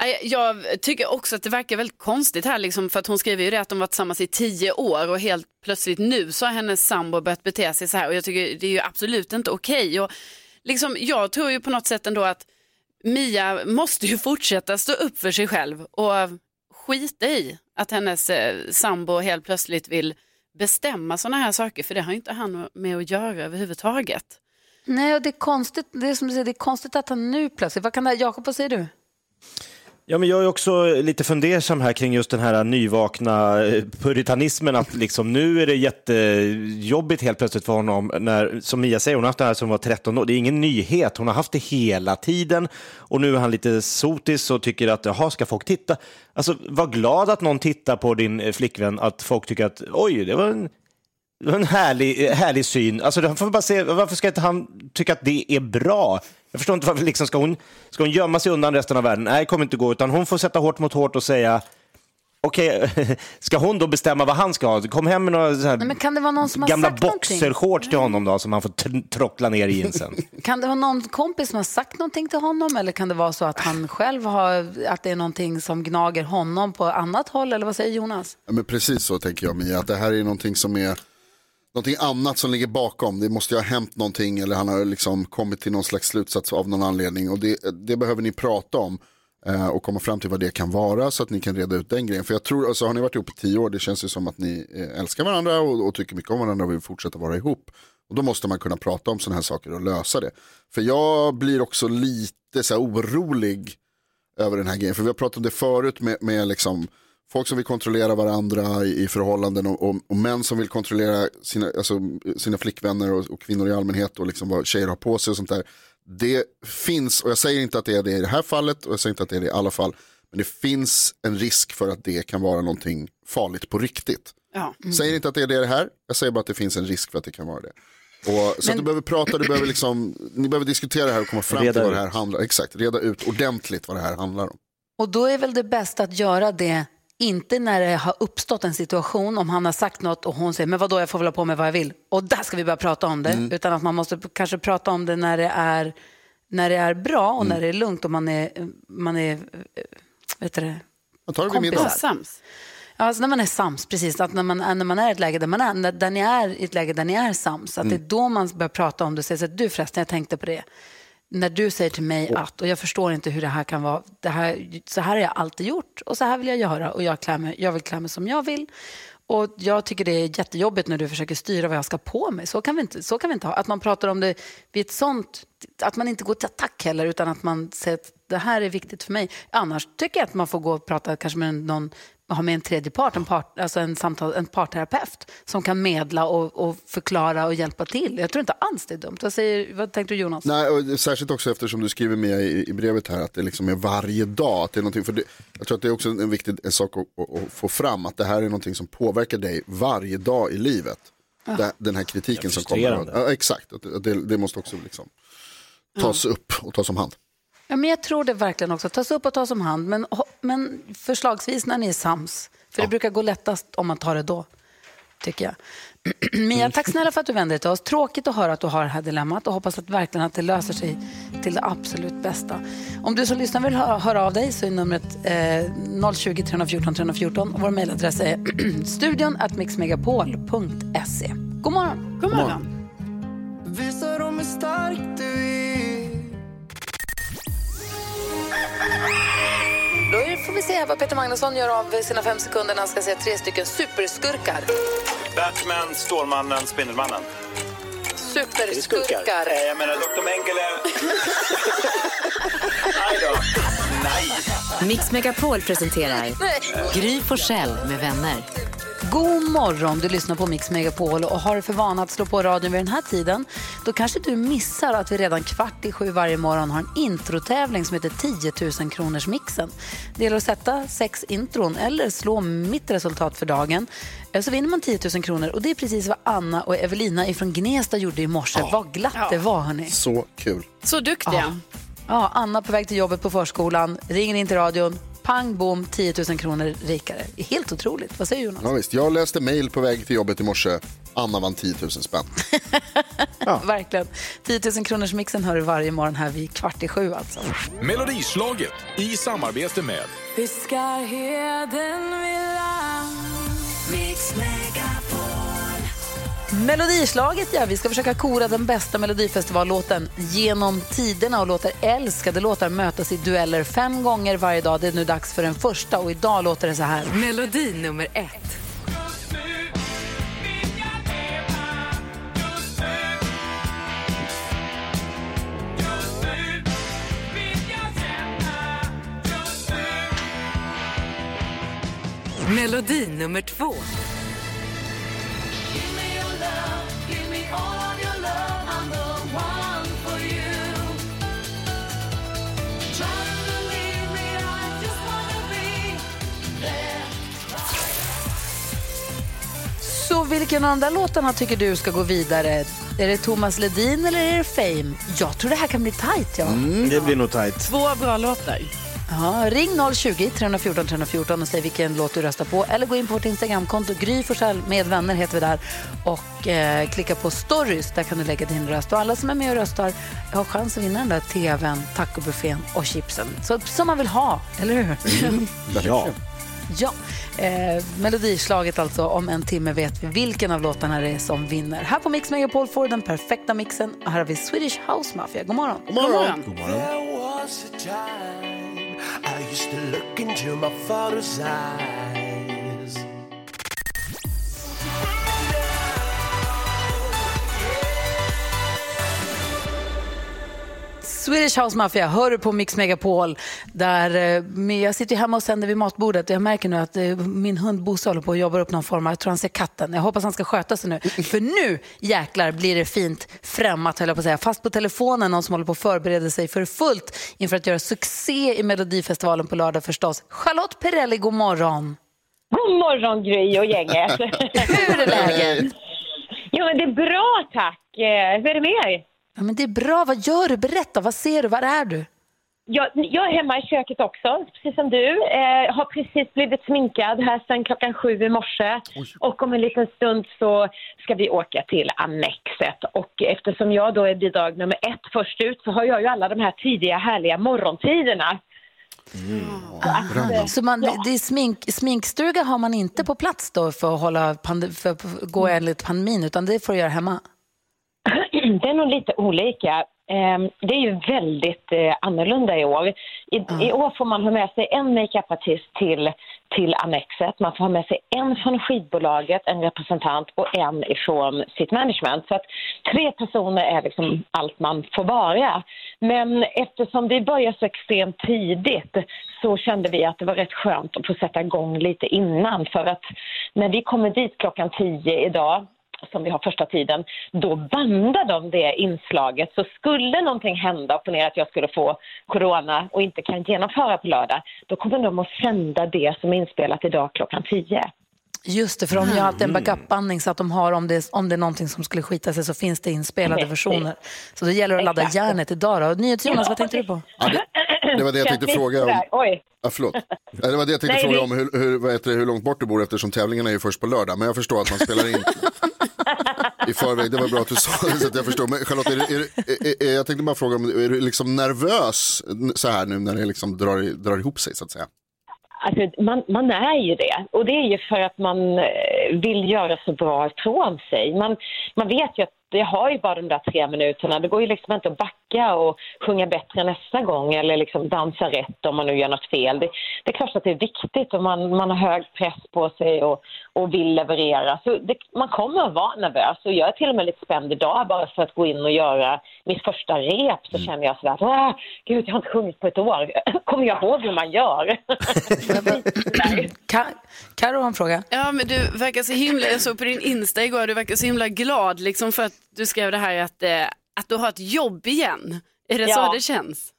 Äh, jag tycker också att det verkar väldigt konstigt här, liksom, för att hon skriver ju det att de varit tillsammans i tio år och helt plötsligt nu så har hennes sambo börjat bete sig så här och jag tycker det är ju absolut inte okej. Och liksom, jag tror ju på något sätt ändå att Mia måste ju fortsätta stå upp för sig själv och skita i att hennes eh, sambo helt plötsligt vill bestämma sådana här saker för det har ju inte han med att göra överhuvudtaget. Nej, och det är konstigt, det är som du säger, det är konstigt att han nu plötsligt, vad kan det här, Jakob, vad säger du? Ja, men jag är också lite fundersam här kring just den här nyvakna eh, puritanismen. Att liksom, nu är det jättejobbigt helt plötsligt för honom. När, som Mia säger, hon har haft det här som var 13 år. Det är ingen nyhet. Hon har haft det hela tiden. Och nu är han lite sotis och tycker att, jaha, ska folk titta? Alltså, var glad att någon tittar på din flickvän. Att folk tycker att, oj, det var en det var en härlig, eh, härlig syn. Alltså, får bara se, varför ska inte han tycka att det är bra? Jag förstår inte varför liksom ska, hon, ska hon gömma sig undan resten av världen? Nej, det kommer inte gå. Utan hon får sätta hårt mot hårt och säga, okej, ska hon då bestämma vad han ska ha? Kom hem med några så här Nej, men kan det vara någon som gamla boxershorts till honom då, som han får tr- trockla ner i jeansen. Kan det vara någon kompis som har sagt någonting till honom eller kan det vara så att han själv har, att det är någonting som gnager honom på annat håll eller vad säger Jonas? Ja, men precis så tänker jag Mia, att det här är någonting som är någonting annat som ligger bakom. Det måste ju ha hänt någonting eller han har liksom kommit till någon slags slutsats av någon anledning. Och det, det behöver ni prata om eh, och komma fram till vad det kan vara så att ni kan reda ut den grejen. För jag tror, alltså, har ni varit ihop i tio år, det känns ju som att ni eh, älskar varandra och, och tycker mycket om varandra och vill fortsätta vara ihop. Och då måste man kunna prata om sådana här saker och lösa det. För jag blir också lite så här orolig över den här grejen. För vi har pratat om det förut med, med liksom folk som vill kontrollera varandra i, i förhållanden och, och, och män som vill kontrollera sina, alltså, sina flickvänner och, och kvinnor i allmänhet och liksom vad tjejer har på sig och sånt där. Det finns, och jag säger inte att det är det i det här fallet och jag säger inte att det är det i alla fall, men det finns en risk för att det kan vara någonting farligt på riktigt. Ja. Säger inte att det är det här, jag säger bara att det finns en risk för att det kan vara det. Och, så att du behöver prata, du behöver liksom, ni behöver diskutera det här och komma fram Reda till vad det här handlar om. Exakt, reda ut ordentligt vad det här handlar om. Och då är väl det bästa att göra det inte när det har uppstått en situation, om han har sagt något och hon säger men vadå jag får väl ha på mig vad jag vill och där ska vi börja prata om det. Mm. Utan att man måste kanske prata om det när det är, när det är bra och Mm. när det är lugnt och man är, man är vet du det, kompisar. Sams. Alltså när man är sams, precis. Att när man, är- när man är i ett läge där man är, när, där ni är i ett läge där ni är sams, att det är då man börjar prata om det och säger så att du förresten, jag tänkte på det. När du säger till mig att, och jag förstår inte hur det här kan vara, det här, så här har jag alltid gjort och så här vill jag göra och jag, klär mig, jag vill klä mig som jag vill. Och jag tycker det är jättejobbigt när du försöker styra vad jag ska på mig. Så kan vi inte, så kan vi inte ha. Att man pratar om det vid ett sånt, att man inte går till attack heller utan att man säger att det här är viktigt för mig. Annars tycker jag att man får gå och prata kanske med någon, ha med en tredje part, en, part, alltså en, samtal, en parterapeut som kan medla och, och förklara och hjälpa till. Jag tror inte alls det är dumt. Vad, säger, vad tänkte du Jonas? Nej, och särskilt också eftersom du skriver med i, i brevet här att det liksom är varje dag. Att det är någonting, för det, jag tror att det är också en viktig sak att, att, att få fram, att det här är någonting som påverkar dig varje dag i livet. det, den här kritiken som kommer. Ja, exakt, det, det, måste också liksom tas upp och tas om hand. Ja, men jag tror det verkligen också. Tas upp och tas om hand, men, men förslagsvis när ni är sams. För det brukar gå lättast om man tar det då, tycker jag. Mia, tack snälla för att du vände dig till oss. Tråkigt att höra att du har det här dilemmat och hoppas att verkligen att det löser sig till det absolut bästa. Om du som lyssnar vill höra, höra av dig så är numret eh, 020 314 314 och vår mejladress är studion at mixmegapol.se. God morgon! God morgon. Visa dem hur stark du är Då får vi se vad Peter Magnusson gör av sina fem sekunder när han ska säga tre stycken superskurkar. Batman, Stålmannen, Spindelmannen. Superskurkar. Eh, Jag menar Dr. Mengele. Aj då. Nej. Mix Megapol presenterar Gry Forssell med vänner. God morgon, du lyssnar på Mix Megapol och har för vana att slå på radion vid den här tiden. Då kanske du missar att vi redan kvart i sju varje morgon har en introtävling som heter 10 000 kronors mixen. Det gäller att sätta sex intron eller slå mitt resultat för dagen. Eh, Så vinner man 10 000 kronor och det är precis vad Anna och Evelina ifrån Gnesta gjorde i morse. Vad glatt det var hörni. Så kul. Så duktiga. Ja, Anna på väg till jobbet på förskolan, ringer in till radion, pang bom, 10 000 kronor rikare. Helt otroligt. Vad säger Jonas? Ja, visst. Jag läste mail på väg till jobbet i morse. Anna vann 10 000 spänn. Verkligen. 10 000 kronors mixen hör du varje morgon här vid kvart i sju alltså. Melodislaget i samarbete med heden vid land Mix Megapol Melodislaget, ja. Vi ska försöka kora den bästa Melodifestivallåten genom tiderna och låter älskade låtar mötas i dueller fem gånger varje dag. Det är nu dags för den första och idag låter det så här. Melodi nummer ett. Melodi nummer två. Vilken av de där låtarna tycker du ska gå vidare? Är det Thomas Ledin eller är det Fame? Jag tror det här kan bli tajt. Ja. Det blir nog tajt. Två bra låtar. Ja, ring 020 314 314 och säg vilken låt du röstar på. Eller gå in på vårt Instagramkonto, Gry Forssell med vänner heter vi där. Och eh, klicka på stories, där kan du lägga din röst. Och alla som är med och röstar har chans att vinna den där tvn, tacobuffén och chipsen. Så, som man vill ha, eller hur? Ja. ja. Eh, melodislaget alltså, om en timme vet vi vilken av låtarna det är som vinner. Här på Mix Megapol får du den perfekta mixen. Och här har vi Swedish House Mafia. God morgon. God morgon. God morgon. A time I used to look into my father's eyes Swedish House Mafia hör du på Mix Megapol. Där, eh, jag sitter hemma och sänder vid matbordet och jag märker nu att eh, min hund Bosse håller på och jobbar upp någon form av, jag tror han ser katten. Jag hoppas han ska sköta sig nu. För nu jäklar blir det fint främmat höll jag på att säga. Fast på telefonen någon som håller på att förbereda sig för fullt inför att göra succé i Melodifestivalen på lördag förstås. Charlotte Perrelli, god morgon. God morgon Gry och gänget. Hur är läget? Jo men det är bra tack. Eh, Hur är det med er? Ja, men det är bra. Vad gör du? Berätta. Vad ser du? Var är du? Jag, jag är hemma i köket också, precis som du. Eh, har precis blivit sminkad här sedan klockan sju i morse. Och om en liten stund så ska vi åka till Annexet. Och eftersom jag då är bidrag nummer ett först ut så har jag ju alla de här tidiga härliga morgontiderna. Aha. Så man, det är smink, sminkstuga har man inte på plats då för att, hålla pande, för att gå enligt pandemin, utan det får du göra hemma? Det är nog lite olika. Ehm, Det är ju väldigt eh, annorlunda i år. I, I år får man ha med sig en makeupartist till, till Annexet. Man får ha med sig en från skivbolaget, en representant och en ifrån sitt management. Så att tre personer är liksom allt man får vara. Men eftersom det börjar så extremt tidigt så kände vi att det var rätt skönt att få sätta igång lite innan. För att när vi kommer dit klockan tio idag som vi har första tiden, då bandar de det inslaget. Så skulle någonting hända och ner att jag skulle få corona och inte kan genomföra på lördag, då kommer de att sända det som är inspelat idag klockan 10. Just det, för de gör alltid en backup-bandning så att de har, om det, om det är någonting som skulle skita sig så finns det inspelade versioner. Så det gäller att ladda Exakt. järnet idag då. NyhetsJonas, vad tänkte du på? Ja, det, det var det jag tänkte fråga om. Oj. Ja, förlåt. Ja, Det var det jag tänkte Nej, fråga om, hur, hur, vad heter det, hur långt bort du bor eftersom tävlingen är ju först på lördag. Men jag förstår att man spelar in i förväg. Det var bra att du sa det så att jag förstår. Men Charlotte, är, är, är, är, jag tänkte bara fråga om är du liksom nervös så här nu när det liksom drar, drar ihop sig så att säga? Alltså, man, man är ju det. Och det är ju för att man eh, vill göra så bra ifrån sig. Man, man vet ju att jag har ju bara de där tre minuterna. Det går ju liksom inte att backa och sjunga bättre nästa gång eller liksom dansa rätt om man nu gör något fel. Det, det är klart att det är viktigt och man, man har hög press på sig och, och vill leverera. Så det, man kommer att vara nervös och jag är till och med lite spänd idag bara för att gå in och göra mitt första rep så känner jag sådär, Åh, gud jag har inte sjungit på ett år. Kommer jag ihåg hur man gör? Karo har en fråga. Ja, men du verkar så himla, jag såg på din Insta igår, du verkar så himla glad liksom för att du skrev det här att, eh, att du har ett jobb igen. Är det Ja. så det känns?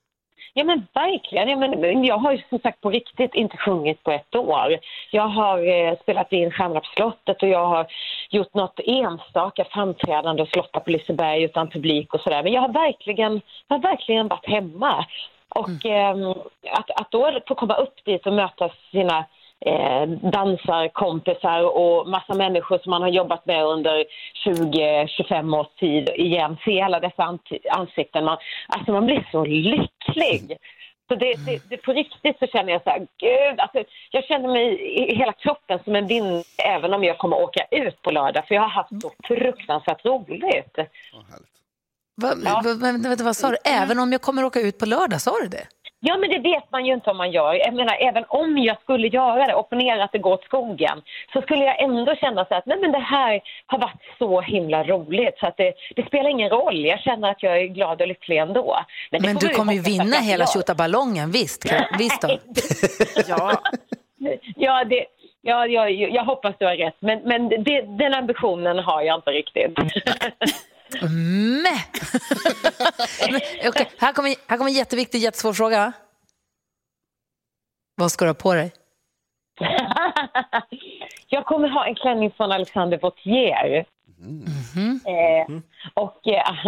Ja men verkligen. Jag, men, jag har ju som sagt på riktigt inte sjungit på ett år. Jag har eh, spelat in Stjärnorna på slottet och jag har gjort något enstaka framträdande och Slotta på Liseberg utan publik och sådär. Men jag har verkligen, jag har verkligen varit hemma. Och ehm, att, att då få komma upp dit och möta sina eh, dansarkompisar och massa människor som man har jobbat med under 20-25 års tid igen. Se alla dessa ansikten. Man, alltså man blir så lycklig. Så det, det, det, på riktigt så känner jag så här, gud, alltså, jag känner mig i hela kroppen som en vind även om jag kommer åka ut på lördag för jag har haft så fruktansvärt roligt. Va, va, vänta, vänta, vad sa du? Även om jag kommer åka ut på lördag, sa du det? Ja, men det vet man ju inte om man gör. Jag menar, även om jag skulle göra det, opponera att det går åt skogen, så skulle jag ändå känna så att nej, men det här har varit så himla roligt så att det, det spelar ingen roll. Jag känner att jag är glad och lycklig ändå. Men får du kommer ju vinna hela tjottaballongen, visst? Visst då? ja. Ja, det, ja, jag, jag hoppas du har rätt, men, men det, den ambitionen har jag inte riktigt. Mäh! Men, okej, här, kommer, här kommer en jätteviktig, jättesvår fråga. Vad ska du ha på dig? jag kommer ha en klänning från Alexander Vautier. Mhm. Eh, och, eh,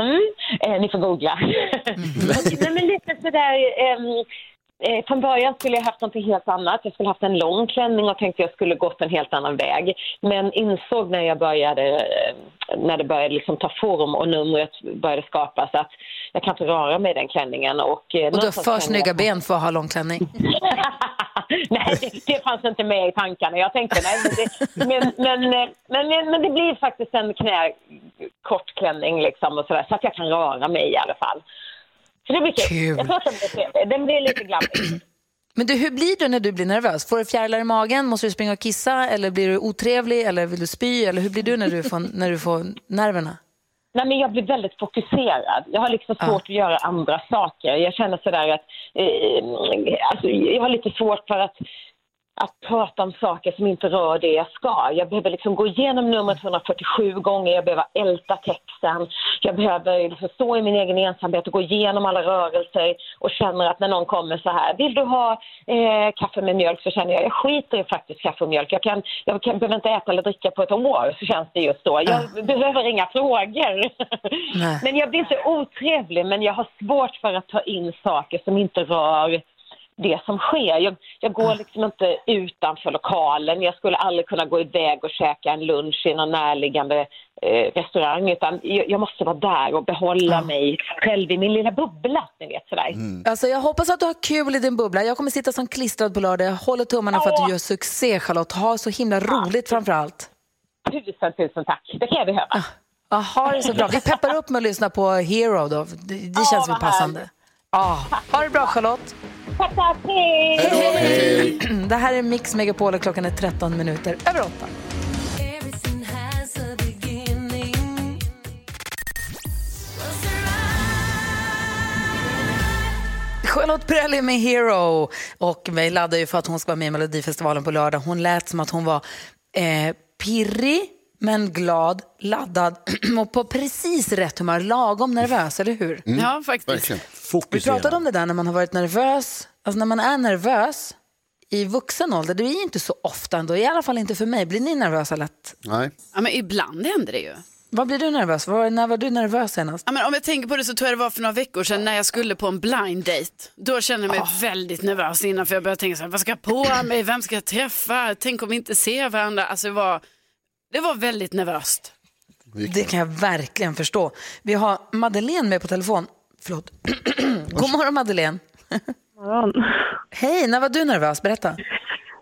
eh, ni får googla. och, nej, men lite sådär, ehm, eh, från början skulle jag haft något helt annat. Jag skulle haft en lång klänning och tänkte jag skulle gått en helt annan väg. Men insåg när jag började, eh, när det började liksom ta form och numret började skapas att jag kan inte röra mig i den klänningen. Och, eh, Och du har för snygga jag- ben för att ha lång klänning. nej, det, det fanns inte med i tankarna. Jag tänkte nej, men det, men, men, eh, men, men, men det blir faktiskt en knä, kort klänning liksom och sådär, så att jag kan röra mig i alla fall. Så det blir kul. Kul. Jag tror att den blir trevlig. Den blir lite glammig. Men du, hur blir du när du blir nervös? Får du fjärilar i magen? Måste du springa och kissa? Eller blir du otrevlig? Eller vill du spy? Eller hur blir du när du får, när du får nerverna? Nej, men jag blir väldigt fokuserad. Jag har liksom svårt att göra andra saker. Jag känner sådär att eh, alltså, jag har lite svårt för att att prata om saker som inte rör det jag ska. Jag behöver liksom gå igenom numret 147 gånger, jag behöver älta texten, jag behöver liksom stå i min egen ensamhet och gå igenom alla rörelser och känner att när någon kommer så här, vill du ha eh, kaffe med mjölk? Så känner jag, jag skiter i faktiskt kaffe och mjölk. Jag, kan, jag kan, behöver inte äta eller dricka på ett år, så känns det just då. Jag behöver inga frågor. Men jag blir inte otrevlig, men jag har svårt för att ta in saker som inte rör det som sker. Jag, jag går liksom inte utanför lokalen. Jag skulle aldrig kunna gå iväg och käka en lunch i någon närliggande eh, restaurang utan jag, jag måste vara där och behålla mig själv i min lilla bubbla. Ni vet, sådär. Alltså, jag hoppas att du har kul i din bubbla. Jag kommer sitta som klistrad på lördag. Jag håller tummarna för att du gör succé, Charlotte. Ha så himla roligt framför allt. Tusen, tusen tack. Det kan jag behöva. Ja, ha det så bra. Vi peppar upp med att lyssna på Hero då. Det, det känns väl passande. Ja, ha det bra Charlotte. Tack, tack. Hej! Det här är Mix Megapol och klockan är 13 minuter över 8. Charlotte Perrelli med Hero och mig laddar ju för att hon ska vara med i Melodifestivalen på lördag. Hon lät som att hon var eh, pirrig men glad, laddad och på precis rätt humör, lagom nervös, eller hur? Ja, faktiskt. Vi pratade om det där när man har varit nervös, alltså när man är nervös i vuxen ålder, det är ju inte så ofta ändå, i alla fall inte för mig. Blir ni nervösa lätt? Nej. Ja, men ibland händer det ju. Vad blir du nervös? Var, när var du nervös senast? Ja, men om jag tänker på det så tror jag det var för några veckor sedan när jag skulle på en blind date. Då kände jag mig väldigt nervös innan för jag började tänka så här, vad ska jag på mig, vem ska jag träffa, tänk om vi inte ser varandra. Alltså det var, det var väldigt nervöst. Det kan jag verkligen förstå. Vi har Madeleine med på telefon. Förlåt. God morgon Madeleine. morgon. Hej, när var du nervös? Berätta.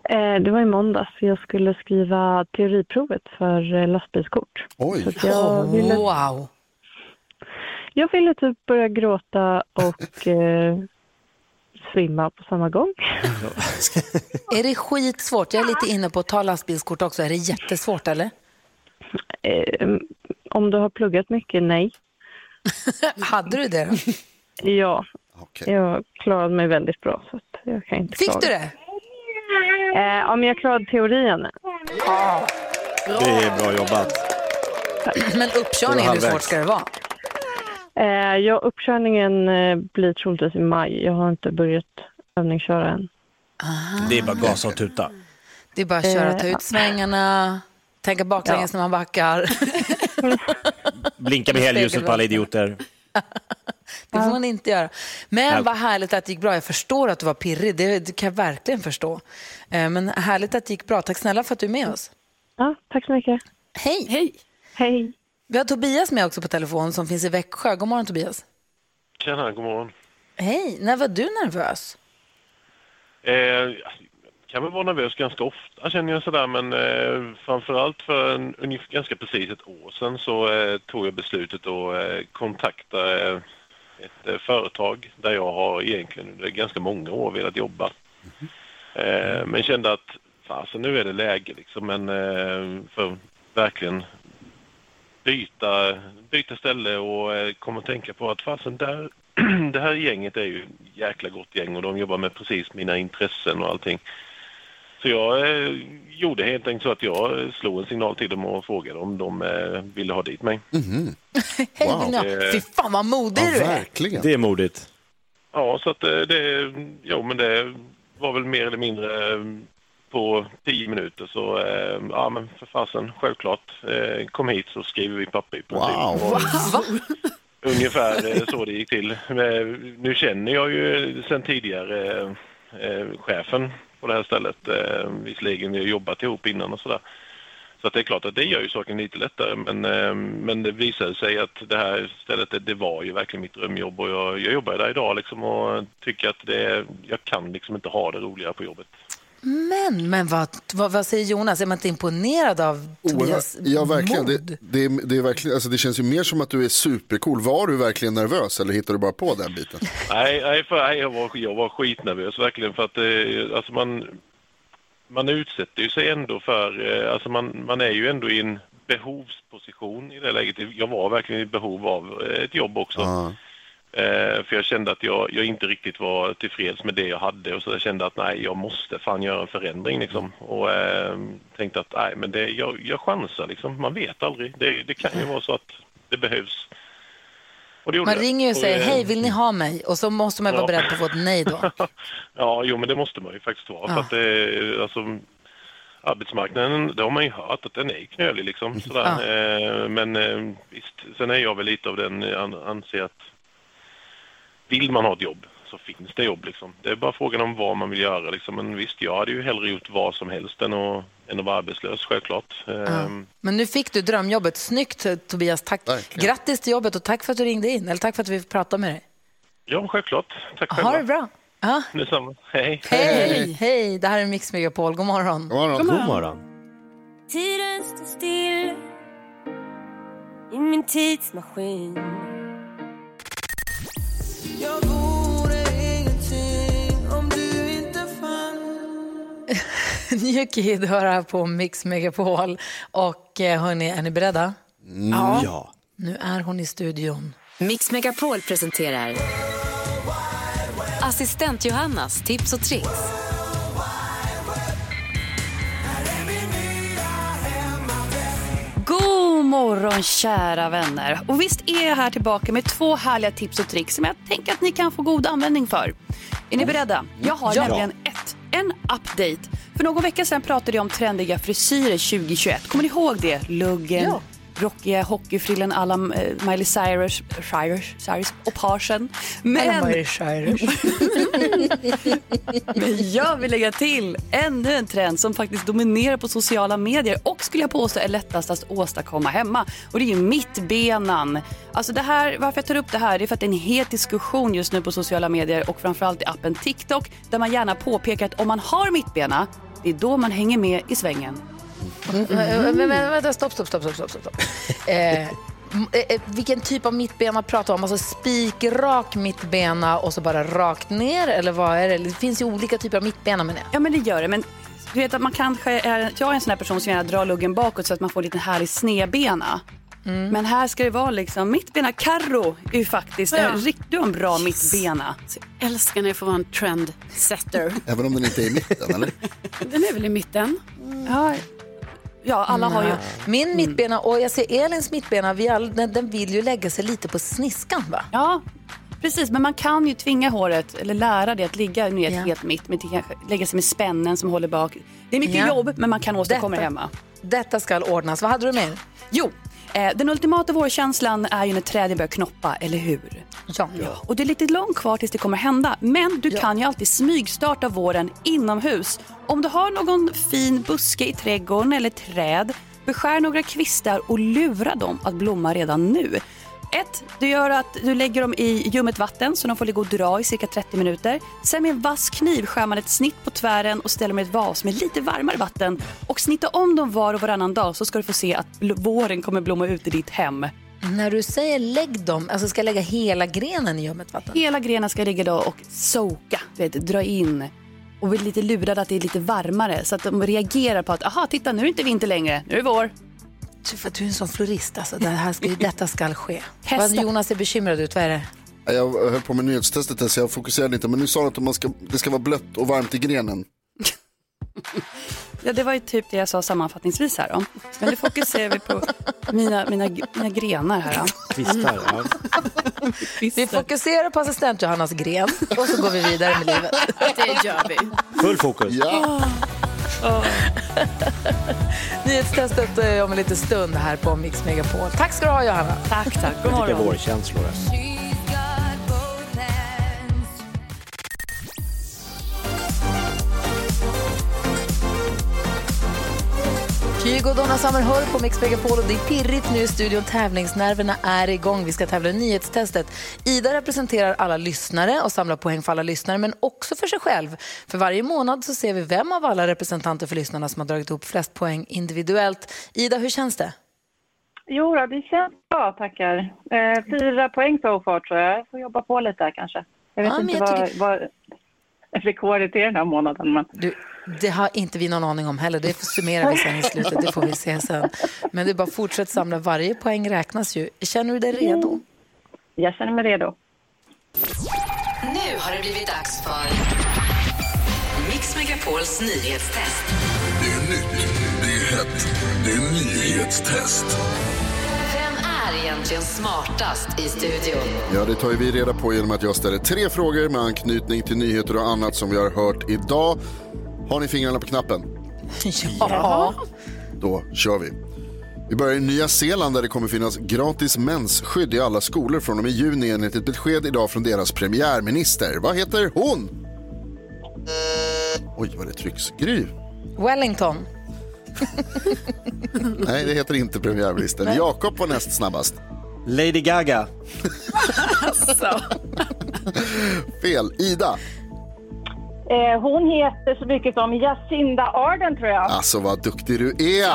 Eh, det var i måndags. Jag skulle skriva teoriprovet för eh, lastbilskort. Oj. Jag, ville, Wow. jag ville typ börja gråta och eh, svimma på samma gång. Är det skitsvårt? Jag är lite inne på att ta lastbilskort också. Är det jättesvårt eller? Eh, om du har pluggat mycket, nej. Hade du det? Ja, jag klarade mig väldigt bra. Så att jag kan inte Fick klaga. du det? Eh, ja, men jag klarade teorin. Det är bra jobbat. Men uppkörningen, hur svårt ska det vara? Eh, ja, uppkörningen eh, blir troligtvis i maj. Jag har inte börjat övningsköra än. Det är bara gasa och tuta. Det är bara att köra, ta Eh, ut svängarna, tänka baklänges när man backar. Blinka med helljuset på alla idioter. Det får man inte göra. Men Ja. vad härligt att det gick bra. Jag förstår att du var pirrig. Det, det kan jag verkligen förstå. Eh, Men härligt att det gick bra. Tack snälla för att du är med oss. Ja, tack så mycket. Hej. Hej. Hej. Vi har Tobias med också på telefon som finns i Växjö. God morgon Tobias. Tjena, god morgon. Hej. När var du nervös? Eh, kan väl vara nervös ganska ofta känner jag sådär men eh, framförallt för en, ungefär, ganska precis ett år sedan så eh, tog jag beslutet att eh, kontakta eh, ett eh, företag där jag har egentligen under ganska många år velat jobba. Eh, men kände att fasen nu är det läge liksom men eh, för verkligen byta, byta ställe och eh, komma att tänka på att fasen där, det här gänget är ju ett jäkla gott gäng och de jobbar med precis mina intressen och allting. Så jag eh, gjorde helt enkelt så att jag eh, slog en signal till dem och frågade om de eh, ville ha dit mig. Hej, Wow. Eh, Fy fan vad modig du är. Det är modigt. Ja, så att det, jo, men det var väl mer eller mindre på tio minuter så, eh, ja men för fasen, självklart, eh, kom hit så skriver vi papper i princip. Och Ungefär eh, så det gick till. Nu känner jag ju sen tidigare chefen på det här stället. Eh, visserligen, vi har jobbat ihop innan och sådär. Så att det är klart att det gör ju saken lite lättare. Men, eh, men det visade sig att det här stället, det, det var ju verkligen mitt drömjobb. Och jag, jag jobbar där idag liksom och tycker att det, jag kan liksom inte ha det roligare på jobbet. Men, men vad, vad, vad säger Jonas? Är man inte imponerad av Tobias Ja, verkligen. mod? Det, det, är, det, är verkligen alltså, det känns ju mer som att du är supercool. Var du verkligen nervös eller hittar du bara på den biten? Nej, nej, för, nej jag, var, jag var skitnervös verkligen för att eh, alltså man, man utsätter ju sig ändå för, eh, alltså man, man är ju ändå i en behovsposition i det läget. Jag var verkligen i behov av eh, ett jobb också. Eh, för jag kände att jag, jag inte riktigt var tillfreds med det jag hade och så jag kände att nej, jag måste fan göra en förändring liksom. Och eh, tänkte att nej, men det, jag, jag chansar liksom. Man vet aldrig. Det, det kan ju vara så att det behövs. Det Man ringer ju och säger eh, hej, vill ni ha mig? Och så måste man ju vara Ja. beredd på att få ett nej då. Ja, jo men det måste man ju faktiskt vara. Ja. För att det, alltså, arbetsmarknaden, det har man ju hört att den är knölig liksom. Sådär. Eh, men eh, visst, sen är jag väl lite av den, jag an- anser att vill man ha ett jobb så finns det jobb liksom. Det är bara frågan om vad man vill göra liksom. Men visst, jag hade ju hellre gjort vad som helst än att, än att vara arbetslös, självklart. Eh, Men nu fick du drömjobbet. Snyggt Tobias. Tack. Grattis till jobbet och tack för att du ringde in. Eller tack för att vi fick prata med dig. Ja, självklart. Tack själva. Ha det bra. Ja. Detsamma. Hej. Hej, hej. Det här är Mix Megapol. God morgon. God morgon. God morgon. Tiden står still i min tidsmaskin New Kid hör här på Mix Megapol. Och eh, hörni, är ni beredda? Ja. ja. Nu är hon i studion. Mix Megapol presenterar Assistent Johannas tips och tricks. God morgon kära vänner. Och visst är jag här tillbaka med två härliga tips och tricks som jag tänker att ni kan få god användning för. Är ni beredda? Jag har Ja. nämligen ett en update. För någon vecka sedan pratade jag om trendiga frisyrer 2021. Kommer ni ihåg det? Luggen, Ja rockiga hockeyfrillen alla eh, Miley Cyrus, Cyrus, Cyrus och parsen. Men... Miley Cyrus. Men jag vill lägga till ännu en trend som faktiskt dominerar på sociala medier och skulle jag påstå är lättast att åstadkomma hemma. Och det är ju mittbenan. Alltså det här, varför jag tar upp det här det är för att det är en het diskussion just nu på sociala medier och framförallt i appen TikTok där man gärna påpekar att om man har mittbena det är då man hänger med i svängen. Men, men, men, vänta, stopp, stopp, stopp. stopp, stopp, stopp. Eh, m- eh, vilken typ av mittbena pratar vi om? Alltså spikrak mittbena och så bara rakt ner? Eller vad är det? Det finns ju olika typer av mittbena menar jag. Ja men det gör det. Men du vet att man kanske är, jag är en sån här person som gärna drar luggen bakåt så att man får lite härlig snedbena. Men här ska det vara liksom mittbena. Carro är ju faktiskt Ja. en riktigt en bra mittbena. Jag älskar när jag får vara en trendsetter. Även om den inte är i mitten, eller? Den är väl i mitten? Ja, ja alla har ju... Nej. Min mittbena och jag ser Elins mittbena, vi all, den, den vill ju lägga sig lite på sniskan va? Ja, precis. Men man kan ju tvinga håret, eller lära det att ligga ner Ja. helt mitt, men kanske lägga sig med spännen som håller bak. Det är mycket Ja. jobb, men man kan åstadkomma det hemma. Detta ska ordnas. Vad hade du mer? Jo, den ultimata vårkänslan är ju när träden börjar knoppa, eller hur? Ja. Och det är lite långt kvar tills det kommer hända. Men du kan ju alltid smygstarta våren inomhus. Om du har någon fin buske i trädgården eller träd, beskär några kvistar och lura dem att blomma redan nu. Ett, du gör att du lägger dem i ljummet vatten så de får ligga och dra i cirka 30 minuter. Sen med en vass kniv skär man ett snitt på tvären och ställer med ett vas med lite varmare vatten. Och snitta om dem var och varannan dag så ska du få se att våren kommer blomma ut i ditt hem. När du säger lägg dem, alltså ska jag lägga hela grenen i ljummet vatten? Hela grenen ska ligga då och soka, vet, dra in och bli lite lurade att det är lite varmare så att de reagerar på att aha, titta nu är det inte vinter längre, nu är det vår. För att du är en sån florist, alltså, det här ska, detta ska ske. Vad Jonas ser bekymrad ut, vad är det? Jag höll på med nyhetstestet här, så jag fokuserade inte. Men nu sa du att man ska, det ska vara blött och varmt i grenen. Ja, det var ju typ det jag sa sammanfattningsvis här då. Men nu fokuserar vi på mina, mina, mina grenar här. Kvistar, ja. Vi fokuserar på assistent Johannas gren och så går vi vidare med livet. Det gör vi. Full fokus. Ja. Nyhetstestet eh, om en liten stund här på Mix Megapol. Tack ska du ha Johanna. Tack, tack. God morgon. vårkänslor. Och Donna Summer hör på Mix Megapol och det är pirrigt nu i studion. Tävlingsnerverna är igång. Vi ska tävla i nyhetstestet. Ida representerar alla lyssnare och samlar poäng för alla lyssnare men också för sig själv. För varje månad så ser vi vem av alla representanter för lyssnarna som har dragit ihop flest poäng individuellt. Ida, hur känns det? Jo, då, det känns bra, tackar. Eh, fyra poäng så far tror jag. Jag får jobba på lite här kanske. Jag vet Ja, inte jag vad, tycker- vad rekordet är den här månaden. Men... Du, det har inte vi någon aning om heller. Det summerar vi sen i slutet. Det får vi se sen. Men det är bara att fortsätta samla. Varje poäng räknas ju. Känner du dig redo? Jag känner mig redo. Nu har det blivit dags för Mix Megapols nyhetstest. Det är nytt, det är hett, det är nyhetstest. Vem är egentligen smartast i studion? Ja, det tar ju vi reda på genom att jag ställer tre frågor med anknytning till nyheter och annat som vi har hört idag. Har ni fingrarna på knappen? Ja. Då kör vi. Vi börjar i Nya Zeeland där det kommer finnas gratis mensskydd i alla skolor från och med juni enligt ett besked idag från deras premiärminister. Vad heter hon? Oj, vad det trycks. Gry? Wellington. Nej, det heter inte premiärminister. Jakob var näst snabbast. Lady Gaga. Fel. Ida? Eh, hon heter så mycket som Jacinda Arden tror jag. Alltså vad duktig du är.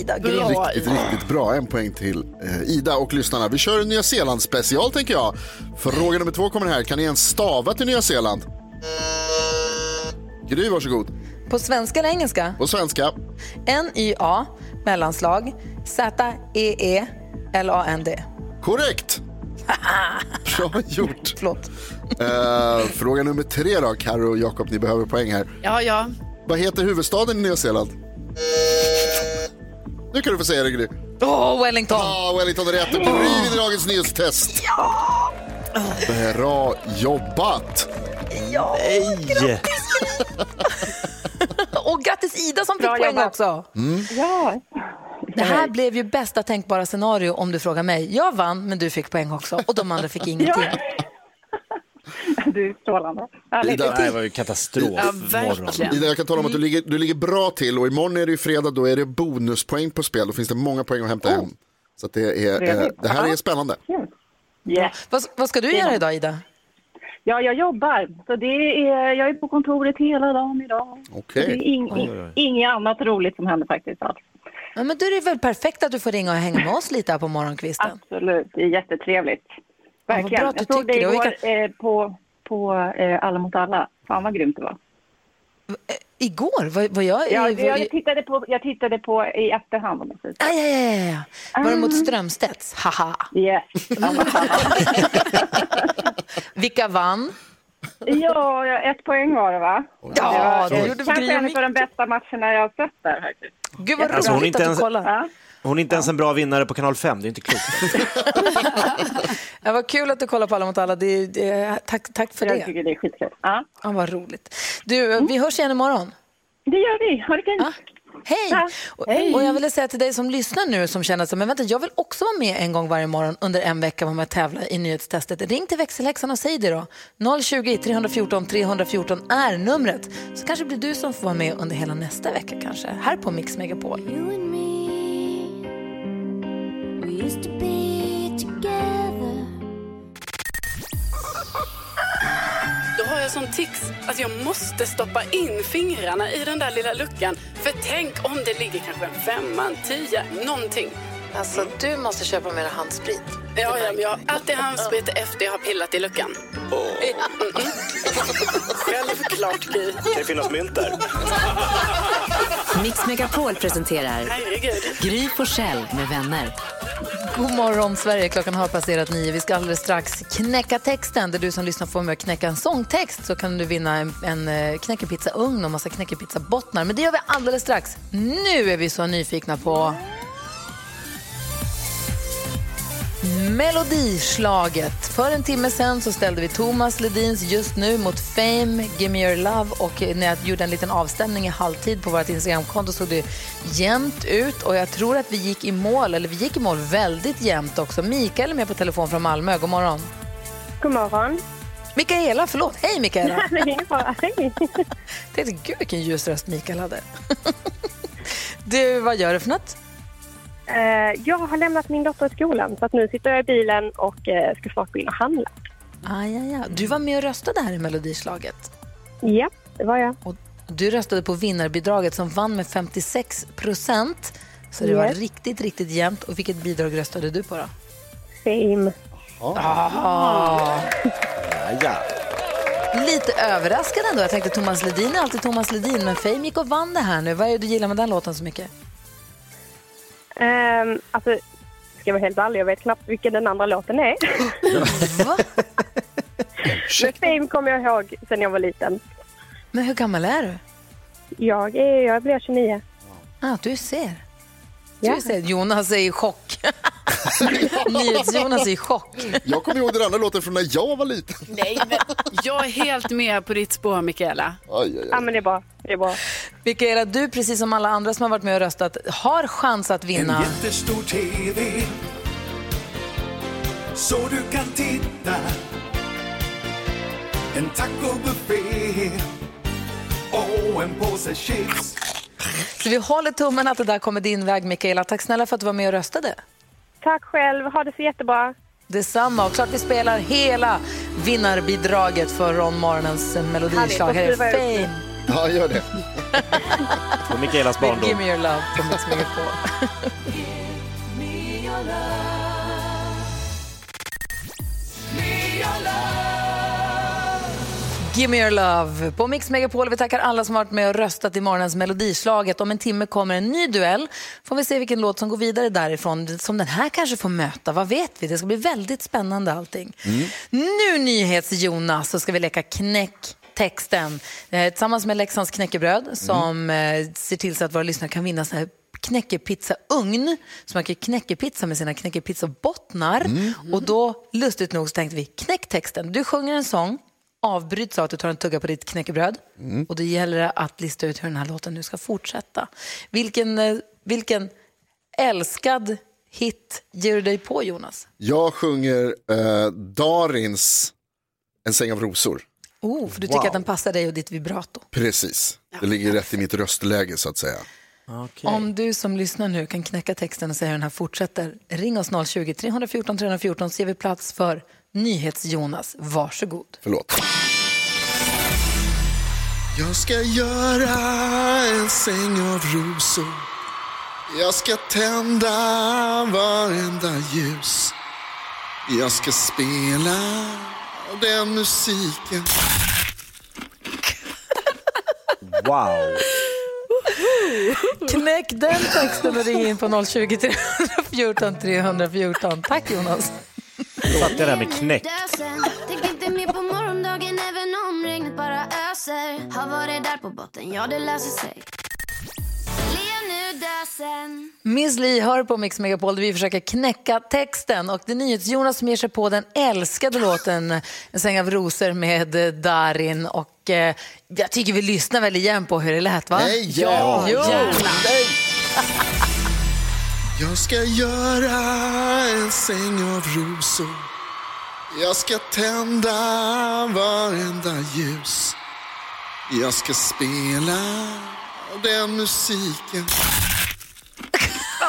Ida, Bra, Riktigt, riktigt bra. En poäng till eh, Ida och lyssnarna. Vi kör en Nya Zeeland special tänker jag. Fråga nummer två kommer här. Kan ni ens stava till Nya Zeeland? Gry, varsågod. På svenska eller engelska? På svenska. N-Y-A, mellanslag, Z-E-E-L-A-N-D. Korrekt! Bra gjort. Förlåt. Eh, fråga nummer tre då, Karo och Jakob, ni behöver poäng här. Ja, ja. Vad heter huvudstaden i Nya Zeeland? Nu kan du få säga det, Gry. Åh, Wellington! Ja, Wellington är rätt. Och Gry vinner dagens nyhetstest. Bra jobbat! Ja, Nej! Och grattis Ida som fick Bra poäng jobbat. också. Ja. Det här blev ju bästa tänkbara scenario om du frågar mig. Jag vann, men du fick poäng också. Och de andra fick ingenting. Du är strålande. Ida, Det här var ju katastrofmorgon. Ida, jag kan tala om att du ligger, du ligger bra till och imorgon är det ju fredag, då är det bonuspoäng på spel. Då finns det många poäng att hämta hem. Så att det, är, eh, det här är Ja. spännande. Yes. Vad, vad ska du göra idag, Ida? Ja, jag jobbar. Så det är, jag är på kontoret hela dagen idag. Så Det är ing, Oj, oj, oj. inget annat roligt som händer faktiskt alls. Ja, men då är det väl perfekt att du får ringa och hänga med oss lite här på morgonkvisten. Absolut, det är jättetrevligt. Verkligen. bra att du jag såg. Och igår vi eh, på, på eh, Alla mot alla. Fan vad grymt det var. Igår? Vad, vad jag, Ja, jag, tittade på, jag tittade på i efterhand om jag. Aj, aj, aj, aj. Var det mot Ah. Strömstedts? Haha. Yes. Vilka vann? Ja, ett poäng var det va? Ja, det det var gjorde kanske en av de bästa matcherna jag har sett där faktiskt. Gud vad Alltså, hon är roligt inte att ens- du kollar. Ja. Hon är inte ens en bra vinnare på kanal 5, det är inte klokt. Ja, vad kul att du kollar på Alla mot alla. Det, det, tack, tack för Jag det. tycker det är skitkul. Ja. Ja, vad roligt. Du, vi hörs igen imorgon. Det gör vi. Ha det gött. Hej! Och, och jag ville säga till dig som lyssnar nu som känner att men vänta, jag vill också vara med en gång varje morgon under en vecka vara med och tävla i nyhetstestet. Ring till växelhäxan och säg det då. 020 314 314 är numret. Så kanske blir du som får vara med under hela nästa vecka kanske. Här på Mix Megapol. Jag sån tics att jag måste stoppa in fingrarna i den där lilla luckan. För tänk om det ligger kanske en femma, en tia, någonting. Alltså, du måste köpa mer handsprit. Ja, ja, men jag har alltid handsprit efter jag har pillat i luckan. Mm, mm. Självklart, Gry. Kan det finnas mynt där? Mix Megapol presenterar Herregud. Gry Forssell med vänner. God morgon, Sverige. Klockan har passerat nio. Vi ska alldeles strax knäcka texten. Där du som lyssnar får med och knäcka en sångtext så kan du vinna en, en eh, knäckepizzaugn och massa knäckepizzabottnar. Men det gör vi alldeles strax. Nu är vi så nyfikna på Melodislaget. För en timme sen så ställde vi Thomas Ledins Just nu mot Fame, Give me your love och när jag gjorde en liten avstämning i halvtid på vårt Instagramkonto såg det jämnt ut och jag tror att vi gick i mål, eller vi gick i mål väldigt jämnt också. Mikael är med på telefon från Malmö. God morgon. God morgon. Mikaela, förlåt. Hej Mikaela. Det är ingen fara. Hej. Gud vilken ljus röst Mikael hade. du, vad gör du för något? Eh, jag har lämnat min dotter i skolan så att nu sitter jag i bilen och eh, ska snart gå in och handla. Aj, aj, aj. Du var med och röstade här i Melodislaget. Ja, det var jag. Och du röstade på vinnarbidraget som vann med 56 procent. Så det var Yes. riktigt, riktigt jämnt. Och vilket bidrag röstade du på då? Fame. Ah. Ja, ja. Lite överraskad ändå. Jag tänkte Thomas Ledin är alltid Thomas Ledin, men Fame gick och vann det här nu. Vad är det du gillar med den låten så mycket? Um, alltså, ska jag vara helt ärlig, jag vet knappt vilken den andra låten är. Men Fame kommer jag ihåg sen jag var liten. Men hur gammal är du? Jag, är, jag blir 29. Ah, du ser. Ja. Jonas är i chock. NyhetsJonas är i chock. Jag kommer ihåg den andra låten från när jag var liten. Nej, men jag är helt med på ditt spår, Mikaela. Aj, aj, Ja, men det är bra. Det är bra. Mikaela, du precis som alla andra som har varit med och röstat har chans att En vinna. jättestor TV Så du kan titta En tacobuffé Och en påse chips Så vi håller tummen att det där kommer din väg, Mikaela. Tack snälla för att du var med och röstade. Tack själv. Ha det så jättebra. Detsamma. Och klart vi spelar hela vinnarbidraget för Ron Morgonens melodislag. Här är Härligt, då skriver jag upp Fame Ja, gör det. På Mikaelas barndom. Give me your love på Mix Megapol. Give me your love på Mix Megapol. Vi tackar alla som har varit med och röstat i morgonens melodislaget. Om en timme kommer en ny duell. Får vi se vilken låt som går vidare därifrån. Som den här kanske får möta. Vad vet vi? Det ska bli väldigt spännande allting. Nu NyhetsJonas så ska vi leka knäck texten eh, tillsammans med Leksands knäckebröd som eh, ser till så att våra lyssnare kan vinna sån här knäckepizzaugn som man kan knäckepizza med sina knäckepizzabottnar. Och då, lustigt nog, så tänkte vi knäck texten. Du sjunger en sång avbryts av att du tar en tugga på ditt knäckebröd. Mm. Och då gäller det att lista ut hur den här låten nu ska fortsätta. Vilken, eh, vilken älskad hit ger du dig på, Jonas? Jag sjunger eh, Darins En säng av rosor. Oh, för du Wow. tycker att den passar dig och ditt vibrato. Precis, det ligger rätt i mitt röstläge så att säga. Om du som lyssnar nu kan knäcka texten och säga hur den här fortsätter, ring oss 020-314 314 så ger vi plats för NyhetsJonas. Varsågod. Förlåt. Jag ska göra en säng av rosor Jag ska tända varenda ljus Jag ska spela den musiken Wow. Knäck den texten och ring in på 020 314 314. Tack Jonas. Fattar det här med knäck. Tänk inte mer på morgondagen även om regnet bara öser Har varit där på botten, ja det löser sig Miss Li hör på Mix Megapol där vi försöker knäcka texten och det är NyhetsJonas som ger sig på den älskade låten En säng av rosor med eh, Darin och eh, jag tycker vi lyssnar väl igen på hur det lät va? Nej, ja, jo. gärna. Jag ska göra en säng av rosor Jag ska tända varenda ljus Jag ska spela den musiken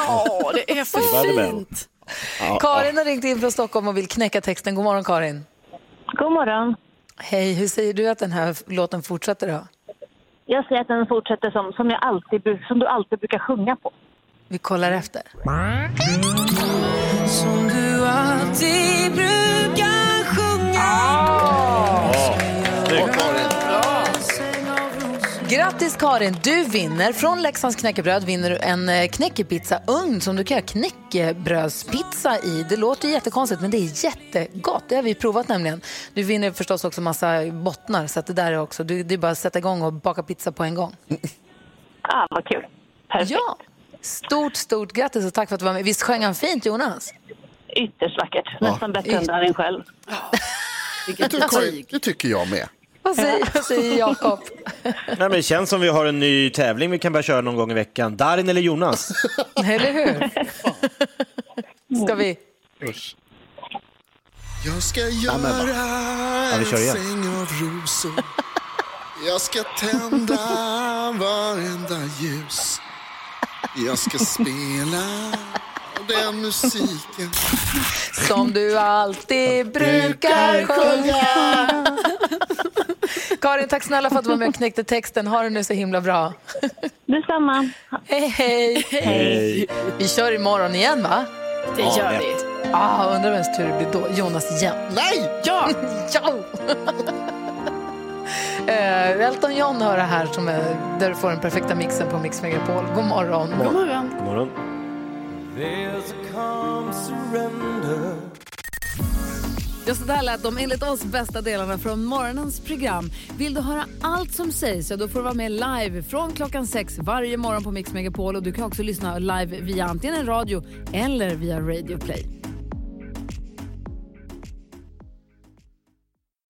Åh, det är för fint. Karin har ringt in från Stockholm och vill knäcka texten. God morgon Karin. God morgon. Hej, hur säger du att den här låten fortsätter då? Jag säger att den fortsätter som, som, jag alltid, som du alltid brukar sjunga på. Vi kollar efter. Som du alltid brukar sjunga Grattis Karin, du vinner från Leksands knäckebröd vinner du en eh, knäckepizzaugn som du kan göra knäckebrödspizza i. Det låter jättekonstigt men det är jättegott. Det har vi provat nämligen. Du vinner förstås också massa bottnar så att det där är också, du, det är bara att sätta igång och baka pizza på en gång. Ah, vad kul. Perfekt. Ja, stort, stort grattis och tack för att du var med. Visst sjöng han fint Jonas? Ytterst vackert. Nästan bättre än Darin själv. det, Karin, det tycker jag med. Vad säger, vad säger Jakob? Nej, men det känns som vi har en ny tävling vi kan börja köra någon gång i veckan. Darin eller Jonas? Eller hur? Ska vi? Jag ska göra? Ja, en säng av rosor Jag ska tända varenda ljus Jag ska spela den musiken Som du alltid brukar sjunga. Karin, tack snälla för att du var med och knäckte texten. Ha det nu så himla bra. Detsamma. Hej, hej. Hej. Vi kör imorgon igen, va? Det Ja, gör vi. Ah, undrar vems tur det blir då. Jonas igen. Nej! Ja! ja! Eh, Elton John hör det här som är, där du får den perfekta mixen på Mix Megapol. God morgon. God morgon. God morgon. There's a calm surrender. Ja, så där lät de enligt oss bästa delarna från morgonens program. Vill du höra allt som sägs så då får du vara med live från klockan sex varje morgon på Mix Megapol. Och du kan också lyssna live via antingen radio eller via Radio Play.